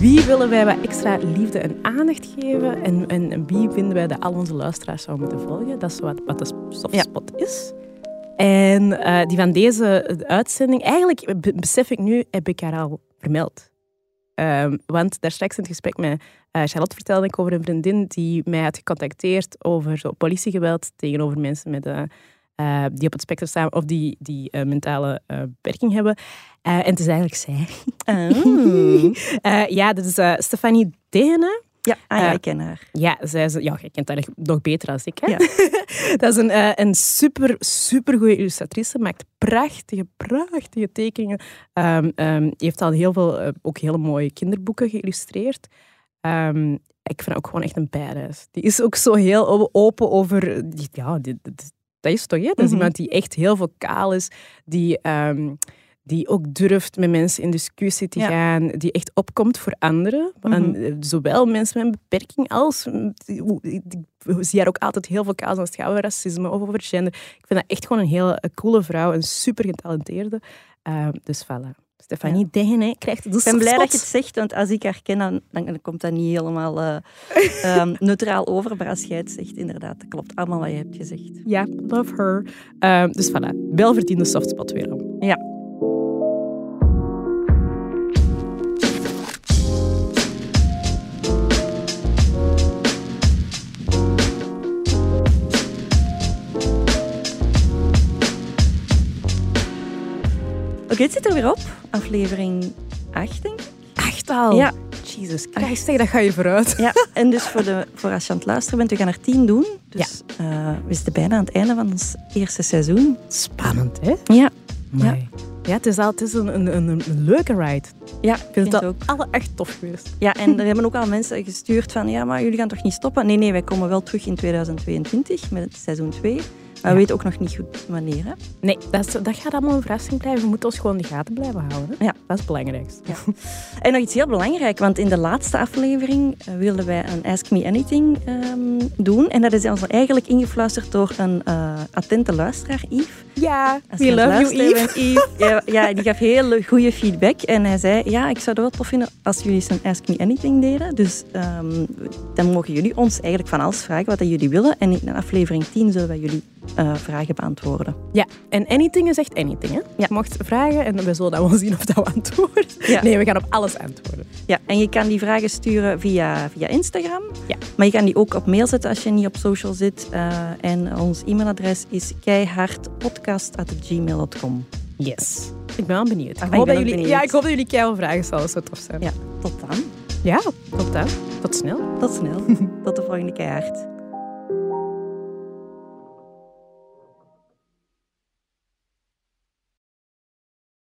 Wie willen wij wat extra liefde en aandacht geven? En, en, en wie vinden wij dat al onze luisteraars zouden moeten volgen? Dat is wat, wat de softspot is. En eh, die van deze uitzending, eigenlijk be- besef ik nu, heb ik haar al vermeld. Ehm, want daar straks in het gesprek met eh, Charlotte vertelde ik over een vriendin die mij had gecontacteerd over zo politiegeweld tegenover mensen met, eh, eh, die op het spectrum staan of die, die eh, mentale eh, beperking hebben. Eh, en het is eigenlijk zij. Eh, ja, dat is eh, Stefanie Dehene. Ja, ah, ja, Eh, ik ken haar. Ja, zij is, ja, jij kent haar nog beter dan ik. Hè? Ja. dat is een, eh, een super, super goede illustratrice. Maakt prachtige, prachtige tekeningen. Die heeft al heel veel, eh, ook hele mooie kinderboeken geïllustreerd. Ehm, ik vind haar ook gewoon echt een badass. Die is ook zo heel open over... die- Ja, die- dat- dat is toch, hè? Dat is Mhm. iemand die echt heel vocaal is. Die... die ook durft met mensen in discussie te Ja. gaan, die echt opkomt voor anderen. En, Mhm. eh, zowel mensen met een beperking als... Ik zie haar ook altijd heel vocaal als het gaat over racisme of over gender. Ik vind dat echt gewoon een hele coole vrouw, een super getalenteerde. Eh, dus voilà. Stefanie Ja. Krijgt de Ik ben blij dat je het zegt, want als ik haar ken, dan, dan komt dat niet helemaal eh, ehm, neutraal over. Maar als jij het zegt, inderdaad, dat klopt allemaal wat je hebt gezegd. Ja, love her. Eh, dus voilà, welverdiende softspot weer. Ja. Oké, het zit er weer op. Aflevering 8, denk ik. Echt al? Ja, Jesus Christ, dat ga je vooruit. Ja, en dus voor, de, voor als je aan het luisteren bent, we gaan er tien doen. Dus eh, we zitten bijna aan het einde van ons eerste seizoen. Spannend, hè? Ja, Amai. Ja, het is, al, het is een, een, een, een leuke ride. ja Ik vind het het al ook. alle echt tof geweest. Ja, en er hebben ook al mensen gestuurd van, ja, maar jullie gaan toch niet stoppen? Nee, nee, wij komen wel terug in 2022 met het seizoen 2. Maar we weten ook nog niet goed wanneer. Hè? Nee, dat, is, dat gaat allemaal een verrassing blijven. We moeten ons gewoon in de gaten blijven houden. Hè? Ja. Dat is het belangrijkste. Ja. En nog iets heel belangrijk, want in de laatste aflevering eh, wilden wij een Ask Me Anything ehm, doen. En dat is ons eigenlijk ingefluisterd door een eh, attente luisteraar, Yves. Ja, Als we love you, Yves. Yves. Ja, ja, die gaf heel goede feedback. En hij zei, ja, ik zou het wel tof vinden als jullie een Ask Me Anything deden. Dus ehm, dan mogen jullie ons eigenlijk van alles vragen wat jullie willen. En in aflevering 10 zullen wij jullie eh, vragen beantwoorden. Ja, en anything is echt anything. Hè? Ja. Je mocht vragen en we zullen dan wel zien of dat we antwoorden. Ja. Nee, we gaan op alles antwoorden. Ja, en je kan die vragen sturen via, via Instagram. Ja. Maar je kan die ook op mail zetten als je niet op social zit. Eh, en ons e-mailadres is keihardpodcast.gmail.com. Yes. Ik ben wel benieuwd. Ah, ik hoop ben dat jullie, benieuwd. Ja, ik hoop dat jullie keihard vragen stellen. Zou tof zijn. Ja, tot dan. Ja, tot dan. Tot snel. Tot snel. tot de volgende keihard.